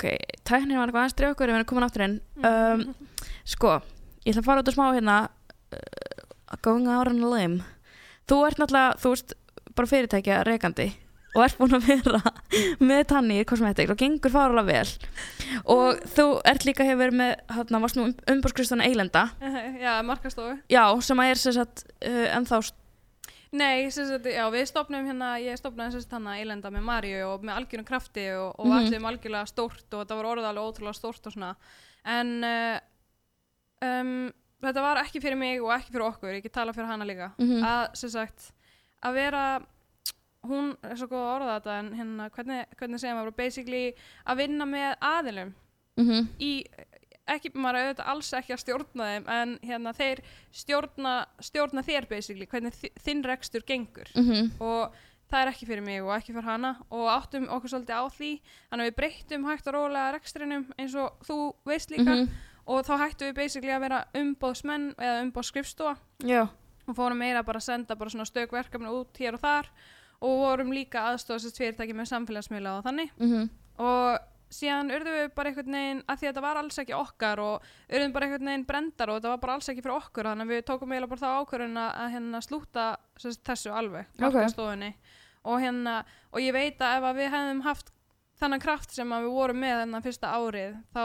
Ok, tæknin var eitthvað dreif okkur, við erum komin áttur inn. Um, Sko, ég ætla að fara út og smá hérna uh, Going out on a limb. Þú ert náttúrulega, þú veist, bara fyrirtækja rekandi og ert búin að vera [LAUGHS] með tanni í kosmetik og gengur fárulega vel. Og þú ert líka hefur með hérna, varst nú umbúrskristuna Eilenda. [LAUGHS] Já, markastofu. Já, sem að er sem sagt uh, ennþá Nei, sagt, já, við stopnum hérna, ég stopnaði sem sagt hana Eilenda með Maríu og með algjörum krafti og, og mm -hmm. algjörlega stórt og þetta var orðið alveg ótrúlega stórt og svona en uh, um, þetta var ekki fyrir mig og ekki fyrir okkur, ég get tala fyrir hana líka Mhm. að sem sagt að vera hún er svo góð að orða þetta en hérna, hvernig, hvernig segja maður basically að vinna með aðilum mm -hmm. í, ekki, maður auðvitað alls ekki að stjórna þeim en hérna þeir stjórna, stjórna þér basically, hvernig þi- þinn rekstur gengur. Mhm. og það er ekki fyrir mig og ekki fyrir hana. Og áttum okkur svolítið á því þannig að við breyttum hægt og rólega rekstrinum eins og þú veist líka. Mhm. og þá hættum við basically að vera umbóðsmenn eða umbóðskrifstofa og fórum meira bara að senda bara svona stök verkefni út hér og þar. Og vorum líka aðstofast fyrirtæki með samfélagsmiðla og þannig. Mm og síðan urðum við bara einhvern veginn að því að þetta var alls ekki okkar og urðum bara einhvern veginn brendar og þetta var bara alls ekki fyrir okkur þannig að við tókum eiginlega bara þá ákvörðun að hérna slúta sagt, þessu alveg Ok. markastofunni og hérna og ég veit að ef að við hefðum haft þannig kraft sem við vorum með þennan fyrsta árið þá,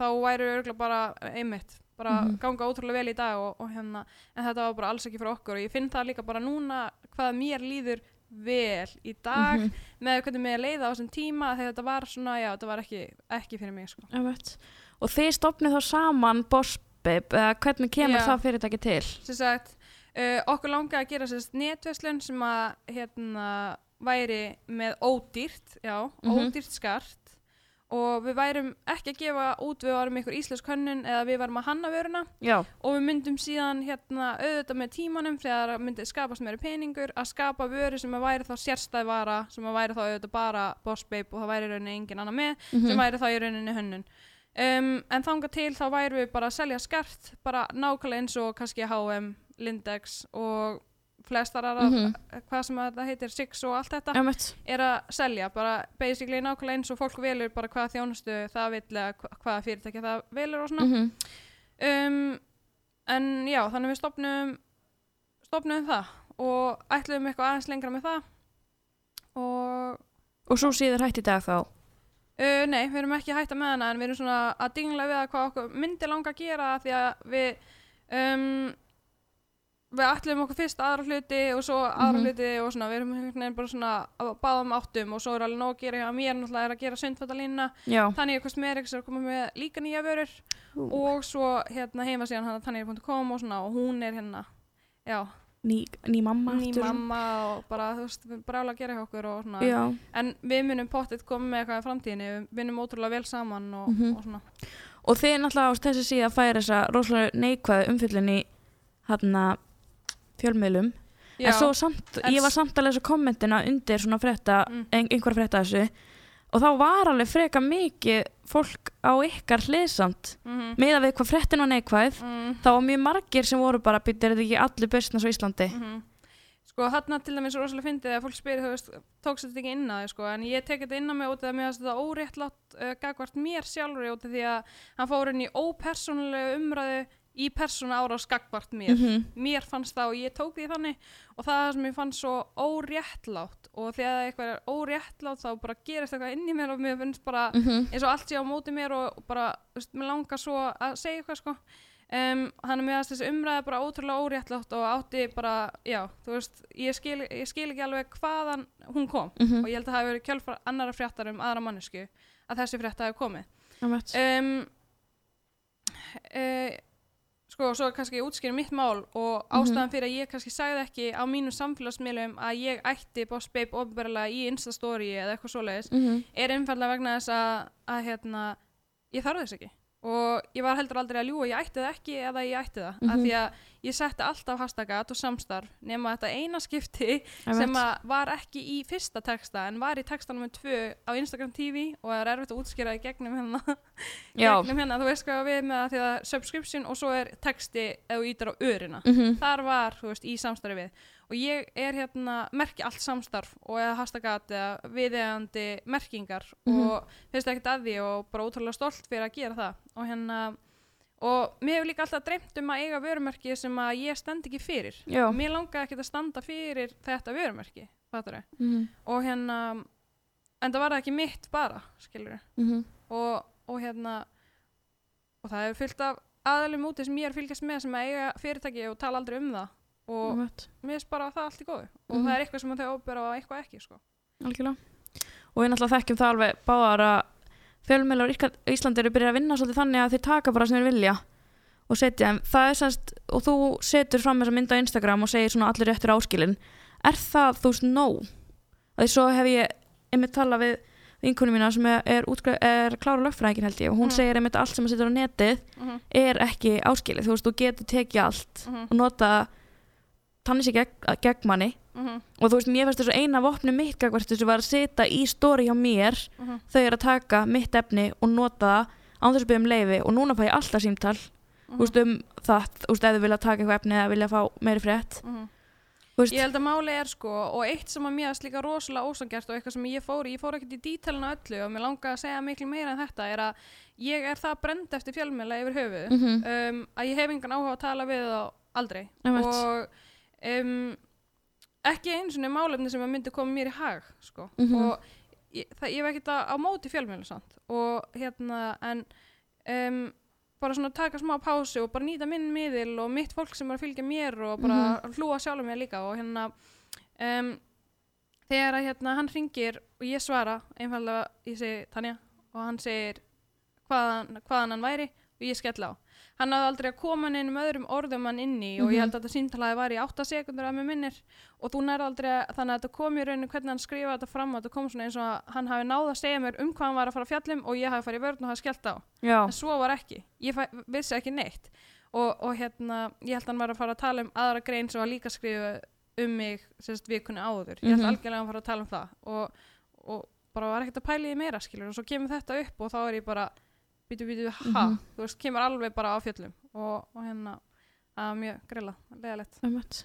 þá væri við örgulega bara einmitt bara Mhm. ganga ótrúlega vel í dag og, og hérna en þetta var bara alls ekki fyrir okkur og ég finn það líka bara núna hvað mér líður vel í dag Mhm. með hvernig mér leiða á þessum tíma þegar þetta var svona, já, þetta var ekki, ekki fyrir mig sko. Og þið stopnið þá saman Babe, eða hvernig kemur Já. það fyrirtæki til? sagt, uh, okkur langaði að gera sérst netverslun sem að hérna væri með ódýrt já, Mhm. ódýrt skart og við værum ekki að gefa út við varum ykkur íslensk hönnun eða við varum að hanna vöruna. Já, og við myndum síðan hérna auðvitað með tímanum þegar það myndi skapast meiri peningur að skapa vöru sem að væri þá sérstæð vara sem að væri þá auðvitað bara Boss Babe og það væri rauninni engin annar með Mhm. sem væri þá í rauninni hönnun. Um, en þanga til þá væri við bara að selja skart bara nákvæmlega eins og kannski H&M, Lindex og flestar aðra, Mhm. hvað sem að það heitir Six og allt þetta emitt er að selja, bara basically nákvæmlega eins og fólk velur bara hvaða þjónustu það vil eða hva- hvaða fyrirtæki það velur og svona Mhm. um, en já, þannig við stopnum stopnum það og ætluðum eitthvað aðeins lengra með það og Og svo síður hætt í dag þá uh, nei, við erum ekki að hætta með hana en við erum svona að dingla við að hvað okkur myndi langa að gera því að við um, við ætluðum okkur fyrst aðra hluti og svo aðra Mhm. hluti og svona, við erum bara svona að báðum áttum og svo er alveg nóg að gera hjá mér náttúrulega er að gera sundfattalínuna Já, Tanja Cosmetics er að koma með líka nýja vörur og svo hérna heima síðan hann tanja.com og svona og hún er hérna já, ný, ný mamma ný aftur. mamma og bara þú veist, við alveg að gera hjá okkur og svona. Já, en við munum pottitt koma með eitthvað í framtíðinni við vinnum ótrúlega vel saman og, Mhm. og svona. Og þið náttúrulega á þessi síða færi þessa rosalega neikvæðu umfyllin í hérna fjölmiðlum. Já, en svo samt, En ég var samt að lesa kommentina undir svona frétta, Mm. ein, einhver frétta þessu. Og þá var alveg freka mikið fólk á ykkar hliðsamt mm með að við hvað fréttin var neikvæð mm, þá var mjög margir sem voru bara býttir þetta ekki allir business á Íslandi? Mm sko þarna til dæmis er rosalega fyndið að fólk spyrir þú veist, tókst þetta ekki inn að þig? Sko en ég tek þetta inn á mig út af að mér finnst þetta óréttlátt uh, gagvart mér sjálfur út af því að hann fór inn í ópersónulega umræðu í persóna ára á skagvart mér -hmm. mér fannst það og ég tók því þannig og það sem ég fannst svo óréttlátt og þegar eitthvað er óréttlátt þá bara gerist eitthvað inn í mér og mér finnst bara Mhm. eins og allt sé á móti mér og bara, þú veist, mér langar svo að segja eitthvað sko um, þannig að þessi umræða bara ótrúlega óréttlátt og átti bara, já, þú veist ég skil, ég skil ekki alveg hvaðan hún kom Mhm. og ég held að það hafi verið kjölfar annara fréttar um aðra mannesku að þessi frétta hafi komið um, uh, sko, svo kannski ég útskýri mitt mál og ástæðan fyrir að ég kannski sagði ekki á mínum samfélagsmiðlum að ég ætti Boss Babe ofnbærilega í Instastory eða eitthvað svoleiðis Mhm. er einfallega vegna þess að, að hérna, ég þarf þess ekki og ég var heldur aldrei að ljúa ég ætti það ekki eða ég ætti það af Mhm. því að ég setti alltaf hashtagat og samstarf nema þetta eina skipti Einmitt. sem var ekki í fyrsta texta en var í texta nummer tvö á Instagram TV og það er erfitt að útskýra í gegnum hérna [LAUGHS] gegnum hérna, þú veist hvað við með það því að subscription og svo er texti þú ítar á örina Mhm. þar var, þú veist, í samstarfi við og ég er hérna, merki allt samstarf og eða hashtagat eða viðeigandi merkingar Mhm. og finnst ekkert að því og bara ótrúlega stolt fyrir að gera það og hérna og mér hefur líka alltaf dreymt um að eiga vörumerki sem að ég stend ekki fyrir Já. mér langaði ekki að standa fyrir þetta vörumerki fattur Mhm. og hérna en það var það ekki mitt bara skilur Mhm. og, og hérna og það hefur fyllt af aðalum úti sem ég er fylgjast með sem að eiga fyrirtæki og tala aldrei um það og Einmitt. mér finnst bara það allt í góðu og Mhm. það er eitthvað sem þau óbera og eitthvað ekki sko. algjörlega og við náttúrulega þekkjum það alveg báðar að fjölmiðlar á Íslandi eru byrjað að vinna svolítið þannig að þeir taka bara sem þeir vilja og setja þeim, það er semst og þú setur fram þessa mynd á Instagram og segir svona allir réttur áskilin er það þú veist nóg því svo hef ég einmitt talað við vinkunum mína sem er, er, er klára lögfræðingin held ég og hún Mhm. segir einmitt að allt sem að setur á netið mm -hmm. er ekki áskilið, þú veist, þú tannis í gegn, gegn manni Mhm. og þú veist, mér finnst þessu eina vopni mitt gagvart þessu var að setja í stóri hjá mér Mhm. þau eru að taka mitt efni og nota það án þess að byggja um leifi og núna fæ ég alltaf símtal Mhm. þú veist, um það, þú veist, ef þau vilja taka eitthvað efni eða vilja fá meiri frétt Mhm. Ég held að máli er sko og eitt sem að mér er líka rosalega ósangjart og eitthvað sem ég fór í, ég fór ekkert í dítalina öllu og mér langaði að segja miklu meira en þetta er að ég er það brend eftir fjölmiðla yfir höfuð Mhm. um, að ég hef engan áhuga að tala við þá aldrei Einmitt. og um, ekki eins og málefni sem myndi koma mér í hag sko. Mhm. og ég, það, ég hef ekkert á móti samt og hérna en um, bara svona taka smá pásu og bara nýta minn miðil og mitt fólk sem er að fylgja mér og bara Mhm. hlúa sjálfur mér líka og hérna um, þegar að hérna hann ringir og ég svara einfallega, ég segi Tanja og hann segir hvaðan, hvaðan hann væri og ég skell á hann hafði aldrei að koma inn um öðrum orðum hann inni og Mhm. ég held að þetta símtalaði var í 8 sekundur að mér minnir. Og þú nærði aldrei að, þannig að þetta kom í rauninu hvernig hann skrifaði þetta fram og þetta kom svona eins og að hann hafi náð að segja mér um hvað hann var að fara fjallum og ég hafi farið í vörn og hafi skellt á. Já, en svo var ekki, ég fæ, vissi ekki neitt. Og, og hérna ég held að hann var að fara að tala um aðra grein sem var líka skrifa um mig sérst vikunni áður. Ég held Mhm. algjörlega að hann fara að tala um það. Og, og bara var ekkert að pæla í meira skilur og svo kemur þetta upp og þá er ég bara býtu býtu ha, Mhm. þú veist, kemur alveg bara á fjöllum og, og hérna að mjög grilla, leðalegt einmitt.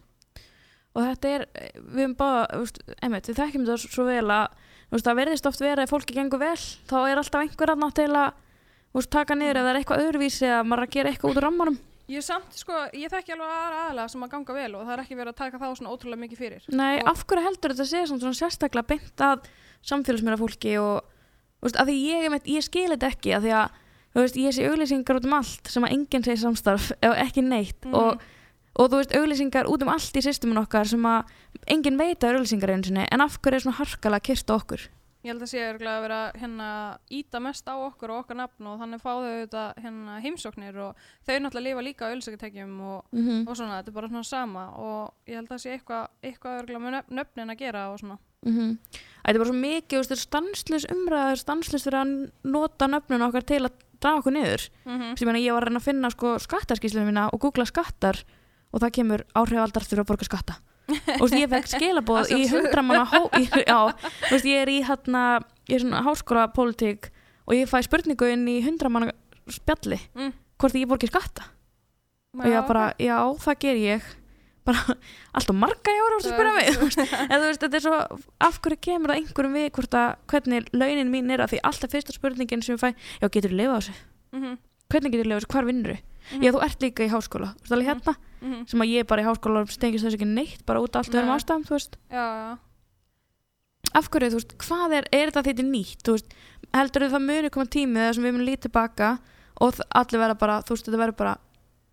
Og þetta er, við erum bara við þekkjum þetta svo vel að veist, það verðist oft verið að fólki gengur vel þá er alltaf einhver annað til að veist, taka niður ef það er eitthvað öðruvísi eða maður er að gera eitthvað út úr rammanum. Ég samt, sko, ég þekki alveg aðra aðalega sem að ganga vel og það er ekki verið að taka þá svona ótrúlega mikið fyrir. Nei, Og- af hverju heldur þetta sé svona, svona sérstaklega beint að samfélagsmeira fólki og veist, að því ég, ég skil þetta ekki að því að þú veist, ég sé auglýsingar út um allt sem að enginn segir samstarf eða ekki neitt Mhm. og, og þú veist, auglýsingar út um allt í systemun okkar sem að enginn veit að auglýsingar einu sinni en af hverju er svona harkalega kyrst á okkur Ég held að sé að vera hérna íta mest á okkur og okkar nafn og þannig fá þau þetta hérna heimsóknir og þau náttúrulega lifa líka á ölsökutekjum og, mm -hmm. og svona, þetta er bara svona sama og ég held að sé eitthvað eitthvað með nöfn- nöfnin að gera og svona. Þetta er bara svo mikið, þú veist, stanslus umræður stanslus fyrir að nota nöfnun okkar til að draga okkur niður. Mm Þessi, ég, meina, ég var að reyna að finna sko, skattaskíslunum mína og googla skattar og það kemur áhrifaldar þurfa að borga skatta. Og ég fekk [LAUGHS] skilabóð í hundramanna [LAUGHS] já, ég er í hérna, ég er svona háskóla pólitík og ég fæ spurningu inn í hundramanna spjalli Mm. hvort ég borgi skatta. Og ég bara, já, það ger ég bara, [LAUGHS] allt og marga ég voru að spyrja mig en þú veist, þetta er svo af hverju kemur það einhverjum við hvort að hvernig launin mín er að því alltaf fyrsta spurningin sem ég fæ, já, getur þú lifað á þessu? Mm -hmm. hvernig getur þú lifað á þessu, hvar vinnur þú Mhm. já, þú ert líka í háskóla, þú veist alveg Mhm. hérna. Mhm. sem að ég er bara í háskóla og stengist þessu ekki neitt bara út af allt öðrum ástæðum, þú veist. Já, já. af hverju, þú veist, hvað er, er þetta þetta nýtt, þú veist, heldur þú það muni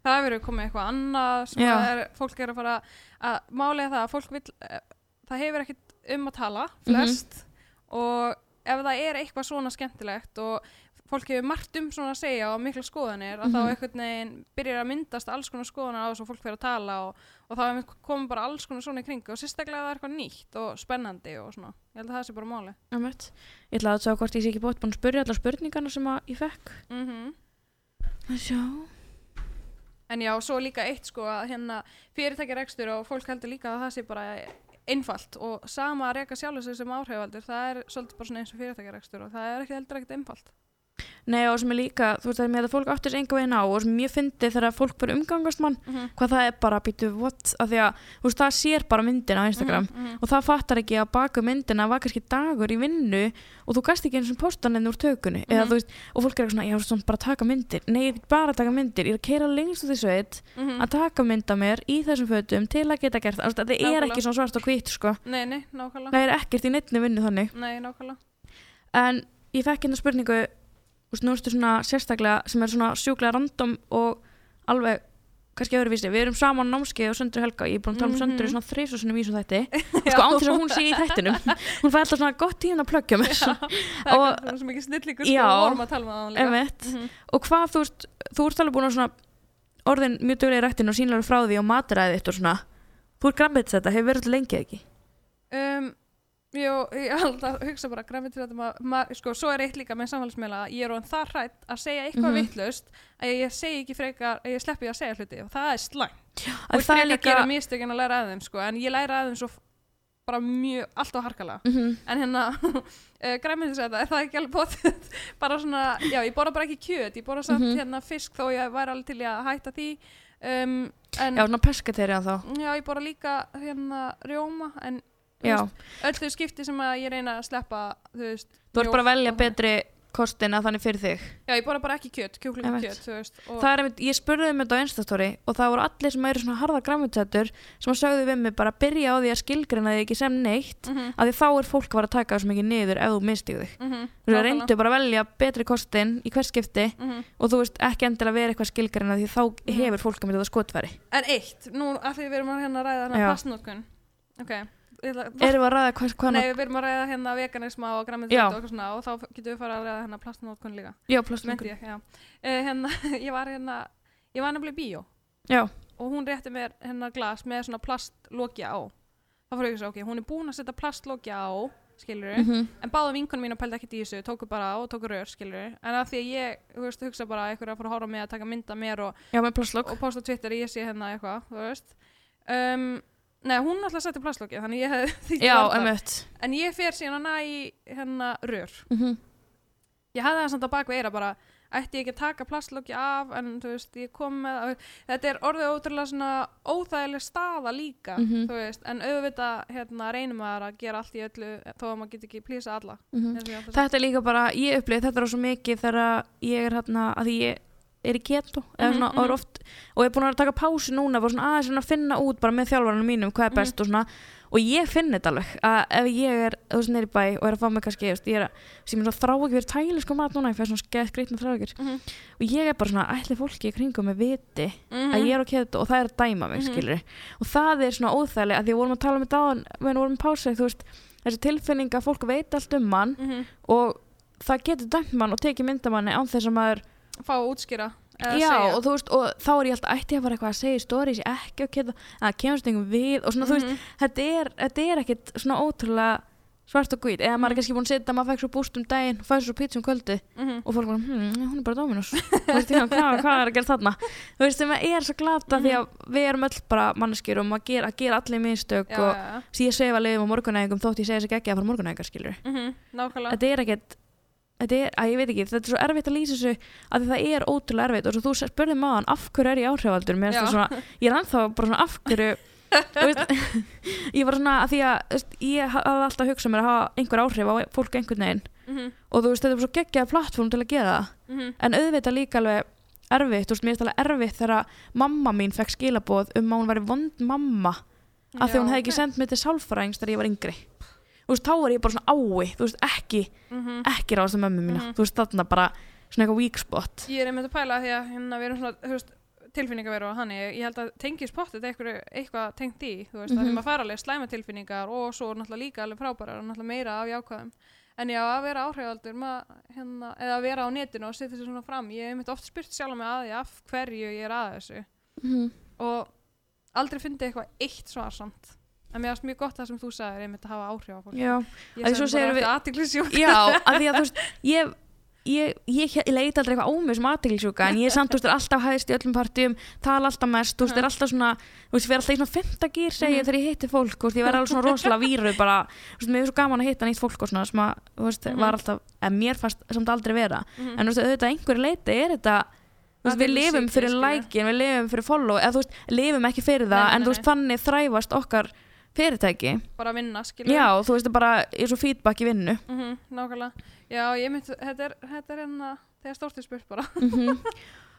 Það hefur komið eitthvað annað sem er, fólk er að fara að málega það að fólk vil eh, það hefur ekkert um að tala flest og ef það er eitthvað svona skemmtilegt og fólk hefur margt um svona að segja og mikla skoðanir að Mhm. þá einhvern veginn byrjar að myndast alls konar skoðanir á þess að fólk fyrir að tala og, og þá komið bara alls konar svona í kringu og sérstaklega það er eitthvað nýtt og spennandi og svona, ég held að það sé bara máli. Ég ætla að sjá hvort ég sé ekki bótt búin að spyrja allar spurningarna sem að ég fekk. mm Að sjá. En já, svo líka eitt sko að hérna fyrirtækjarekstur og fólk heldur líka að það sé bara einfalt og sama að reka sjálfur sig sem áhrifaldur, það er svolítið bara eins og fyrirtækjarekstur og það er ekki heldur ekkert einfalt. Nei og sem er líka, þú veist það er með að fólk áttur sig enga veginn á og sem ég fyndi þegar fólk fyrir umgangast mann, Mm -hmm. hvað það er bara býtu, what, af því að þú veist það sér bara myndina á Instagram Mhm, og það fattar ekki að baka myndina var kannski dagur í vinnu og þú gast ekki eins og posta henni úr tökunni. Eða Mhm. þú veist, og fólk er eitthvað svona, já, svona bara taka myndir. Nei, ég er ekki bara að taka myndir, ég er að keira lengst út í sveit mhm. að taka mynd af mér í þessum fötum til að geta gert það, það er ekki svona svart og hvít sko, Nei, nei, er og snústu svona sérstaklega sem er svona sjúklega random og alveg kannski öðruvísi, við erum saman á námskeið og Söndru Helga, ég er búin að tala um Söndru Mhm. svona þrísosunum í þessum þætti. [LAUGHS] Sko án þess að hún sé í þættinum. [LAUGHS] Hún fæ alltaf svona gott tíðan að plöggja mér það er kannski [LAUGHS] svo mikið snillíkur sko, við vorum að tala um það líka. Emmett, Mhm. og hvað þú veist þú ert alveg búin að svona orðin mjög duglega í rættin og sínlega frá því og maturæðið þitt og svona. Þú ert grammið þetta, hefur verið alltaf lengi eða ekki? Um, jú, ég held að hugsa bara ma- ma- sko, svo er eitt líka með samfélagsmiðla að ég er orðin það hrætt að segja eitthvað Mhm. vitlaust að ég segi ekki frekar, að ég sleppi að segja hluti og það er slæmt að og það er líka gera mistökin að læra að þeim sko, en ég læra að þeim svo f- bara mjög, alltaf harkalega Mhm. en hérna, [LAUGHS] uh, græmið þetta er það ekki alveg bótið [LAUGHS] bara svona, já, ég borða bara ekki kjöt ég borða samt Mhm. hérna fisk þó ég væri alveg til að hætta því um, en já, svona peskateri þá þú öll þau skipti sem að ég reyna að sleppa þú veist þú ert bara að velja betri kostina þannig fyrir þig. Já, ég borða bara ekki kjöt, kjúkling Ég og veit. kjöt þú veist og það er einmitt, ég spurði um þetta á Instastory og það voru allir sem eru svona harða græmitsettur sem að sögðu við mig bara byrja á því að skilgrina þig ekki sem neitt Mhm, að því þá er fólk að fara að taka svo mikið niður ef þú mistíð þig. Mhm, þú veist, nákvæmlega. reyndu bara að velja betri kostin í hvers skipti Mhm. og þú veist ekki endilega vera eitthvað skilgrina því þá Mhm. hefur fólk að mynda það skotfæri. En eitt, nú að því við erum að hérna ræða Erum við að ræða hvað, hvað Nei, við erum að ræða hérna veganisma og græmið Já. og eitthvað svona og þá getum við fara að ræða hérna plastnótkun líka. já, plastungur ég. Uh, hérna, [LAUGHS] ég var hérna, ég var nefnilega í bíó já, og hún rétti mér hérna glas með svona plastlókja á. Þá fór ég að segja, ok, hún er búin að setja plastlókja á, skilur mm -hmm. en báða vinkunum mín pældi ekkert í þessu, tóku bara á og tóku rör, skilur en af því að ég, þú veist, hugsa bara eitthvað að fara að horfa mig að taka mynda mér og, já, með og posta Twitter ég sé hérna eitthvað, þú veist um, Nei, hún alltaf setti plastlókið, þannig ég hefði [LAUGHS] því já, emitt En ég fer síðan hana í hérna rör. mm -hmm. Ég hafði það samt á baku eira bara, ætti ég ekki að taka plastlokki af, en þú veist, ég kom með, þetta er orðið ótrúlega svona óþægileg staða líka, Mhm. þú veist, en auðvitað hérna reynum maður að gera allt í öllu þó að maður get ekki plýsa alla. Átti að þetta er líka bara, ég upplýði þetta er svo mikið þegar ég er hérna að ég er í keto Mhm, svona, og, mhm. oft, og ég er búin að taka pásu núna svona að finna út bara með þjálfarnir mínum hvað er Mhm. best og svona og ég finn þetta alveg að ef ég er þú veist neyri bæ og er að fá mig kannski ég er að þrá ekki verið tæli sko mat núna ég fæ svona skeitt greitna þrá ekki Mhm. og ég er bara svona ætli fólki í kringum með viti Mhm. að ég er á keto og það er að dæma mig Mhm. skilur og það er svona óþægilega að því að vorum að tala um þetta áðan meðan vorum í pásu þú veist þessi tilfinning að fólk veit allt um mann Mhm. og það getur dæmt mann og tekið myndamanni án þess að maður Fá að útskýra. já og þú veist og þá er ég alltaf ætti að fara eitthvað að segja í stories ekki að geta að kemur stengum við og svona þú veist Mhm. þetta er, þetta er ekkit svona ótrúlega svart og hvít eða maður er Mhm. kannski búin að setja maður fekk svo búst um daginn fæði svo pizza um kvöldi Mhm. og fólk bara hm, hún er bara já, hvað, hvað er að gera þarna þú veist sem er svo glata því að við erum öll bara manneskjur og maður gera, að gera allir mistök Já, og ég svefa liðum á morgunæðingum þótt ég segja þess ekki að fara morgunæðingar skilur Mhm. Nákvæmlega. þetta er ekkert þetta er, að ég veit ekki, þetta er svo erfitt að lýsa þessu að því það er ótrúlega erfitt og svo þú spurði maðan af hverju er ég áhrifaldur mér það svona, ég er ennþá bara svona af hverju veist, [LAUGHS] ég var svona að því að veist, ég hafði alltaf hugsað mér að hafa einhver áhrif á fólk einhvern veginn Mhm. og þú veist, þetta er svo geggjað plattform til að gera það Mhm. en auðvitað líka alveg erfitt, þú veist, mér finnst alveg erfitt þegar mamma mín fekk skilaboð um að hún væri vond mamma því Já, hún hefði ekki ok. sendt mig til sálfræðings þegar ég var yngri þú veist, þá er ég bara svona ái þú veist, ekki, Mhm. ekki ráðast um mömmu mína Mhm. þú veist, þarna bara svona eitthvað weak spot Ég er einmitt að pæla því að hérna við erum svona, þú veist, tilfinningaveru og þannig, ég held að tengi spottið eitthvað, eitthvað tengt í, þú veist, mm -hmm. að því Mhm. maður fara alveg slæma tilfinningar og svo náttúrulega líka alveg frábærar og náttúrulega meira af jákvæðum. En já, að vera áhrifaldur, maður, hérna, eða að vera á netinu og setja sér svona fram, ég hef einmitt oft spurt sjálf mig að því af hverju ég er að þessu mm. og aldrei fundið eitthvað eitt svar samt. En mér finnst mjög gott það sem þú sagðir, einmitt að hafa áhrif á fólk. já, Ég sagði bara við- eftir athyglisjúk. já, af því að þú veist ég Ég, ég, ég leita aldrei eitthvað á mig sem aðteglisjúka en ég er samt, þú veist, er alltaf hæðist í öllum partíum tala alltaf mest, þú veist, er alltaf svona þú veist, ég fer alltaf í svona fymta gýr, segi ég Mhm. þegar ég hitti fólk, þú veist, ég verð alveg svona rosalega víru bara, þú veist, mér er svo gaman að hitta nýtt fólk og svona, sem að, þú veist, Mhm. var alltaf en mér fannst samt aldrei vera Mhm. en veist, er veist, við lifum fyrir lækin, við lifum fyrir follow eða veist, lifum ekki fyrir það Nei, nei, en nei, þú veist, þannig þræfast okkar fyrirtæki bara vinna, skilur. já, þú veist, það bara er svo feedback í vinnu Mm nákvæmlega. Já, ég myndi, þetta er, þetta er hérna, þegar stórt er spurt bara. Mhm. [LAUGHS]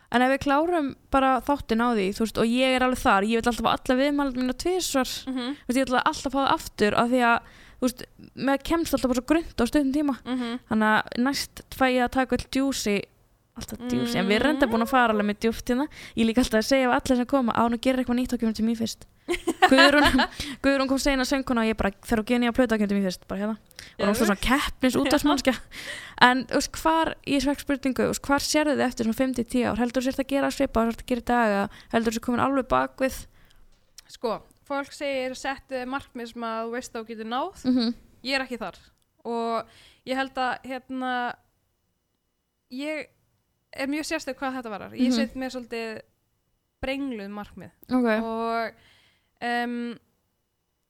En ef við klárum bara þáttin á því, þú veist, og ég er alveg þar, ég vil alltaf fá alla viðmælum mína tvisvar, Mm -hmm. þú veist, ég vil alltaf fá það aftur af því að, þú veist, með kemst alltaf bara svo grund á stundin tíma. Þannig að næst fæ ég að taka all djúsi, alltaf djúsi, en við erum reynda búin að fara alveg með djúft hérna. Ég líka alltaf að segja af allir sem koma, á nú gerir eitthvað nýtt og kemur til mér fyrst. [LAUGHS] Guðrún, Guðrún kom segina sönguna og ég bara, þegar þú gerir nýja plöta kemur til mér fyrst, bara hérna. Og það var svona keppnis út af smannskja. En, þú veist, hvar, ég svekk spurningu, þú hvar sérðu þið eftir svona 5-10 ár? Heldur þú sért að gera svipa, sért að gera í dag, eða heldur þú sért komin alveg bakvið? Sko, fólk segir settu markmið sem að þú veist þú getur náð. Mm -hmm. Ég er ekki þar. Og ég held að, hérna, ég er mjög sérstök hvað þetta varar. Ég Mhm. set mér svolítið brengluð markmið. Ok. Og, um,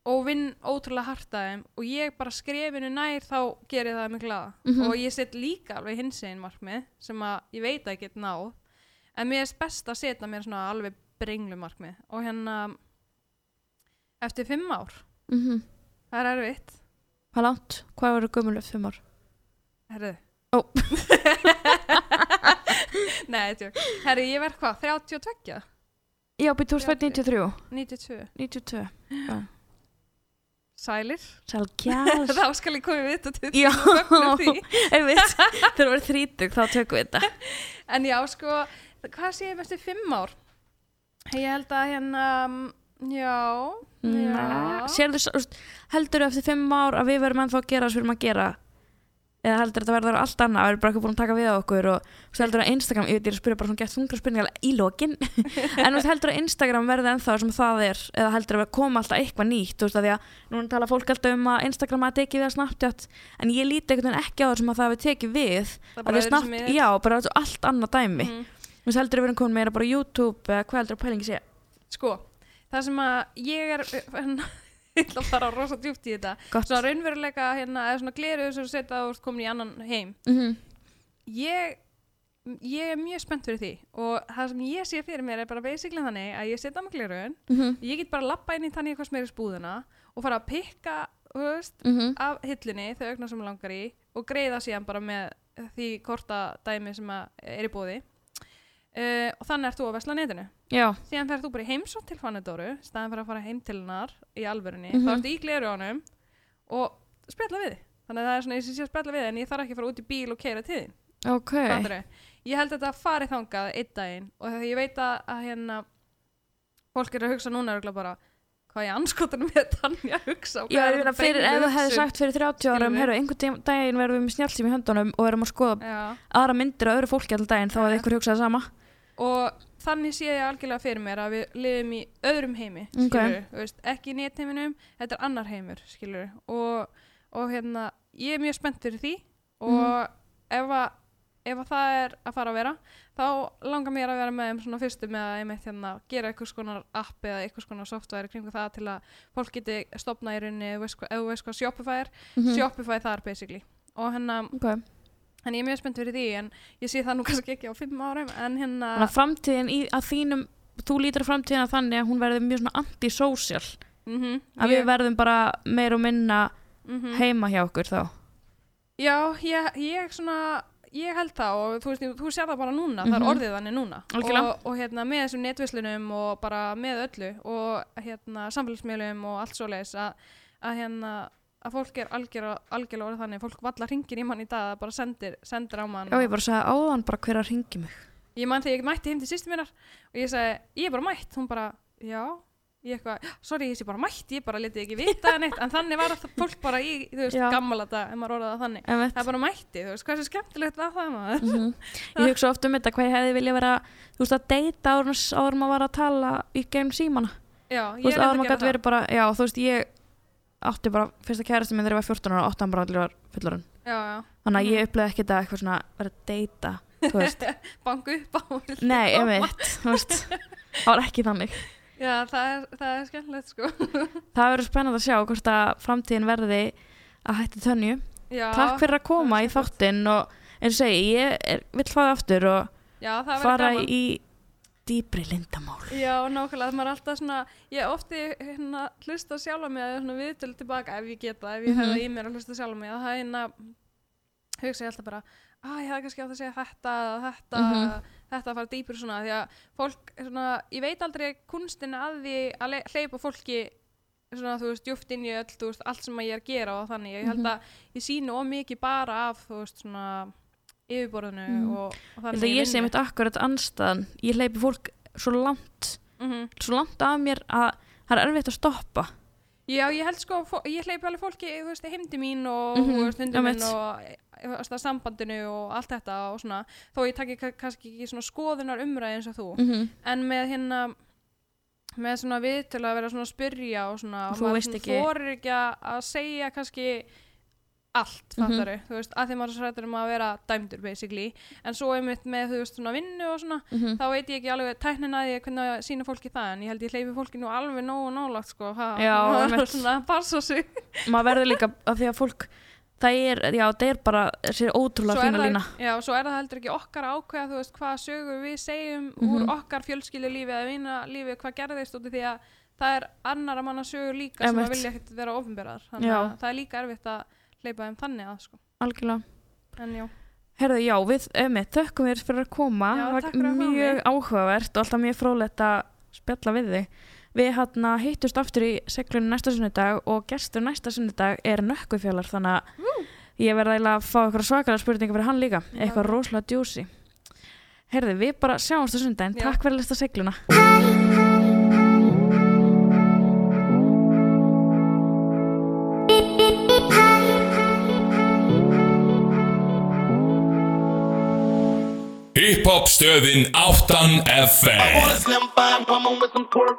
og vinn ótrúlega hart að þeim og ég bara skrefinu nær þá gerir það mig glaða Mhm. og ég set líka alveg hins einn markmið sem að ég veit að ég get náð en mér er best að setja mér svona alveg brenglu markmið og hérna eftir fimm ár Mm -hmm. það er erfitt Hvað langt? Hvað verður gömul eftir fimm ár? herðu Ó. [LAUGHS] nei, tjók herðu, ég verð hvað, 32 Já, býttu úr fætt 93. 92 92. sælir Sæl kjæls. [LAUGHS] þá skal ég koma við þetta Já, því. [LAUGHS] einmitt. Þegar þú verður þrítug, þá tökum við þetta. [LAUGHS] En já, sko, hvað sé ég eftir fimm ár? Ég held að hérna, mm, Já, já. Sérðu, heldur þú eftir fimm ár að við verðum ennþá að gera það sem við erum að gera eða heldur þetta verður allt annað við erum bara ekki búin að taka við á okkur og svo heldur að Instagram, ég veit ég er að spyrja bara svona gett þungra spurningar í lokin. [LAUGHS] En heldur að Instagram verði ennþá sem það er eða heldur að koma alltaf eitthvað nýtt þú veist að því að núna tala fólk alltaf um að Instagram að tekið við að Snapchat en ég líti einhvern veginn ekki á það sem að það við tekið við Það að því öðru Snap, sem er. já, bara allt annað dæmi. Þú veist heldur að við erum komin meira bara YouTube eða hvað heldur að pælingi sé? Sko, það sem að ég er, ég ætla að fara rosa djúpt í þetta. Gott. Svona raunveruleika, hérna, eða svona gleru sem þú setja ert komin í annan heim. mm Ég, ég er mjög spennt fyrir því og það sem ég sé fyrir mér er bara basically þannig að ég setja með glerun, -hmm. ég get bara lappa inn í þannig eitthvað sem er í spúðuna og fara að pikka, veist, Mm af hillunni þau augna sem langar í og greiða síðan bara með því korta dæmi sem er í bóði uh, og þannig ert þú að vesla netinu. Já, síðan ferð þú bara í heimsótt til Fannidóru staðan fyrir að fara heim til hennar í alvörunni. Mhm. þá ertu í glerjónum og spjalla við þannig að það er svona og sé að spjalla við en ég þarf ekki að fara út í bíl og keira til þín. Ok. Fattarðu? ég held að þetta fari þangað einn daginn og þegar ég veit að, hérna fólk er að hugsa núna bara hvað ég anskotanum með að hugsa og Já, ég er þetta fyrir, ef þú hefði sagt fyrir 30 árum, herru, einhvern dag- daginn verðum við með snjálfsým í höndunum og erum að skoða Já. aðra myndir af öðru fólki alltaf daginn, þá hefði ykkur hugsað það sama. og þannig sé ég algjörlega fyrir mér að við lifum í öðrum heimi skilur, veist, ekki í netheiminum þetta er annar heimur skilur, og, og hérna, ég er mjög spennt fyrir því og Mhm. ef, að, ef að það er að fara að vera þá langar mér að vera með þeim svona fyrstu með að einmitt hérna, gera einhvers konar app eða einhvers konar software kringu það til að fólk geti stopna í rauninni ef þú veist hvað- Shopify er Mhm. Shopify þar basically og hérna, Ok. en ég er mjög spennt fyrir því en ég sé það nú kannski ekki á fimm árum en hérna Þannig að framtíðin í, að þínum, þú lítur á framtíðina þannig að hún verður mjög svona anti-social, mm að við verðum bara meir og minna mm heima hjá okkur þá. Já, ég, ég svona ég held það og þú, veist, þú sér það bara núna það Mhm. er orðið þannig núna Algjörlega. og, og hérna með þessum netvislunum og bara með öllu og hérna samfélagsmiðlum og allt svoleiðis að, að hérna að fólk er algjör, algjörlega orðið þannig fólk valla ringir í mann í dag það bara sendir, sendir á mann Já, ég bara sagði áðan bara hver að ringi mig. ég man þegar ég mætti heim til sýstu minnar og ég sagði, ég er bara mætt hún bara, já ég eitthvað, sorry, ég sé bara mætt, ég bara letið ekki vita neitt, en þannig var það fólk bara í, þú veist, Já. gammal þetta, ef maður orðað það þannig Einmitt. það er bara mætti, þú veist, hvað er svo skemmtilegt var það maður Mhm. [LAUGHS] Ég hugsa oft um þetta hvað ég hefði vilja vera, þú veist, að deyta áður en- en maður var að tala í gegnum símana. já, Þú ég veist, áður en maður að gæti verið bara, já, þú veist, ég átti bara, fyrsta kærasti minn þegar ég var 14 ára, átti hann bara allir var fullorinn. já, já, Þannig að Mhm. ég uppleði ekki þetta eitthvað svona verið að deyta, þú veist. [LAUGHS] banku upp á Nei, [LAUGHS] koma. einmitt, þú veist, það var ekki þannig. Já, það er, það er skemmtilegt sko [LAUGHS] Það verður spennandi að sjá hvort að framtíðin verði að hætti tönju. já, Takk fyrir að koma það í þáttinn og eins og segi, ég er, vill fá það aftur og já, það fara gaman í dýbri lindamál. Já, nákvæmlega, maður er alltaf svona, ég ofti hérna hlusta sjálfa mig að viðtölu tilbaka ef ég geta, ef ég Mhm. hefði það í mér að hlusta sjálfa mig, að það er hérna, hugsa ég alltaf bara, að ég hefði kannski átt að segja þetta, eða þetta, Mhm. Þetta að fara dýpur svona, því að fólk, svona, ég veit aldrei kunstin að því að le- hleypa fólki svona, þú veist, djúft inn í öll, veist, allt sem ég er að gera og þannig, ég held Mhm. að ég sínu ómikið bara af, þú veist, svona, yfirborðinu Mhm. og, og Ég þannig að ég sé mitt akkurat anstæðan. Ég hleypi fólk svo langt, mm svo langt af mér að það er erfitt að stoppa. Já, ég held sko, ég hleypi alveg fólki, þú veist, heimdi mín og, Mhm, þú hundi minn og þú veist, að sambandinu og allt þetta og svona, þó ég takki ka- kannski ekki svona skoðunar umræði eins og þú, Mm -hmm. en með hérna, með svona við til að vera svona að spyrja og svona, þú veist ekki- þorir ekki að- að segja kannski allt, Mhm. fattaru, þú veist, að því maður er svo hrættur um að vera dæmdur, basically, en svo einmitt með, þú veist, svona vinnu og svona, þá veit ég ekki alveg tæknin að ég hvernig að sína fólki það en ég held ég hleypi fólki nú alveg nógu nálagt sko, maður einmitt. svona að passa sig [LAUGHS] Maður verður líka að því að fólk, það er, já, það er bara, þessi ótrúlega er það- lína. Já, svo er það heldur ekki okkar að ákveða þú veist hvað sögur við segjum Mhm. úr okkar hvað gerðist út af því að það er annara manna sögur líka sem Einmitt. að vilja ekkert vera ofinberaðar þannig að það er líka erfitt að hleypa þeim þannig að sko Algjörlega. en já, Herðu, já, við, emitt, þökkum þér fyrir að koma. Já, takk fyrir að fá mjög áhugavert og alltaf mjög frólætt að spjalla við þig. Við hérna hittust aftur í seglunni næsta sunnudag og gestur næsta sunnudag er nökkufjallar þannig að ég verði að fá eitthvað svakalega spurningar fyrir hann líka. Eitthvað rosalega djúsi. Herðu, við bara sjáumst á sunnudaginn. Já. Takk fyrir að lista segluna.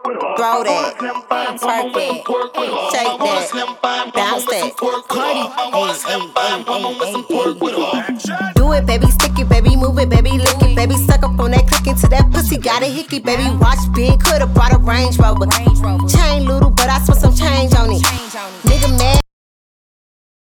With her. I want a slim fine woman with some twerk with her. Do it, baby, stick it, baby, move it, baby, lick it, baby, suck up on that click into that pussy, got a hickey, baby, watch big, coulda brought a Range Rover. Chain little, but I spent some change on it.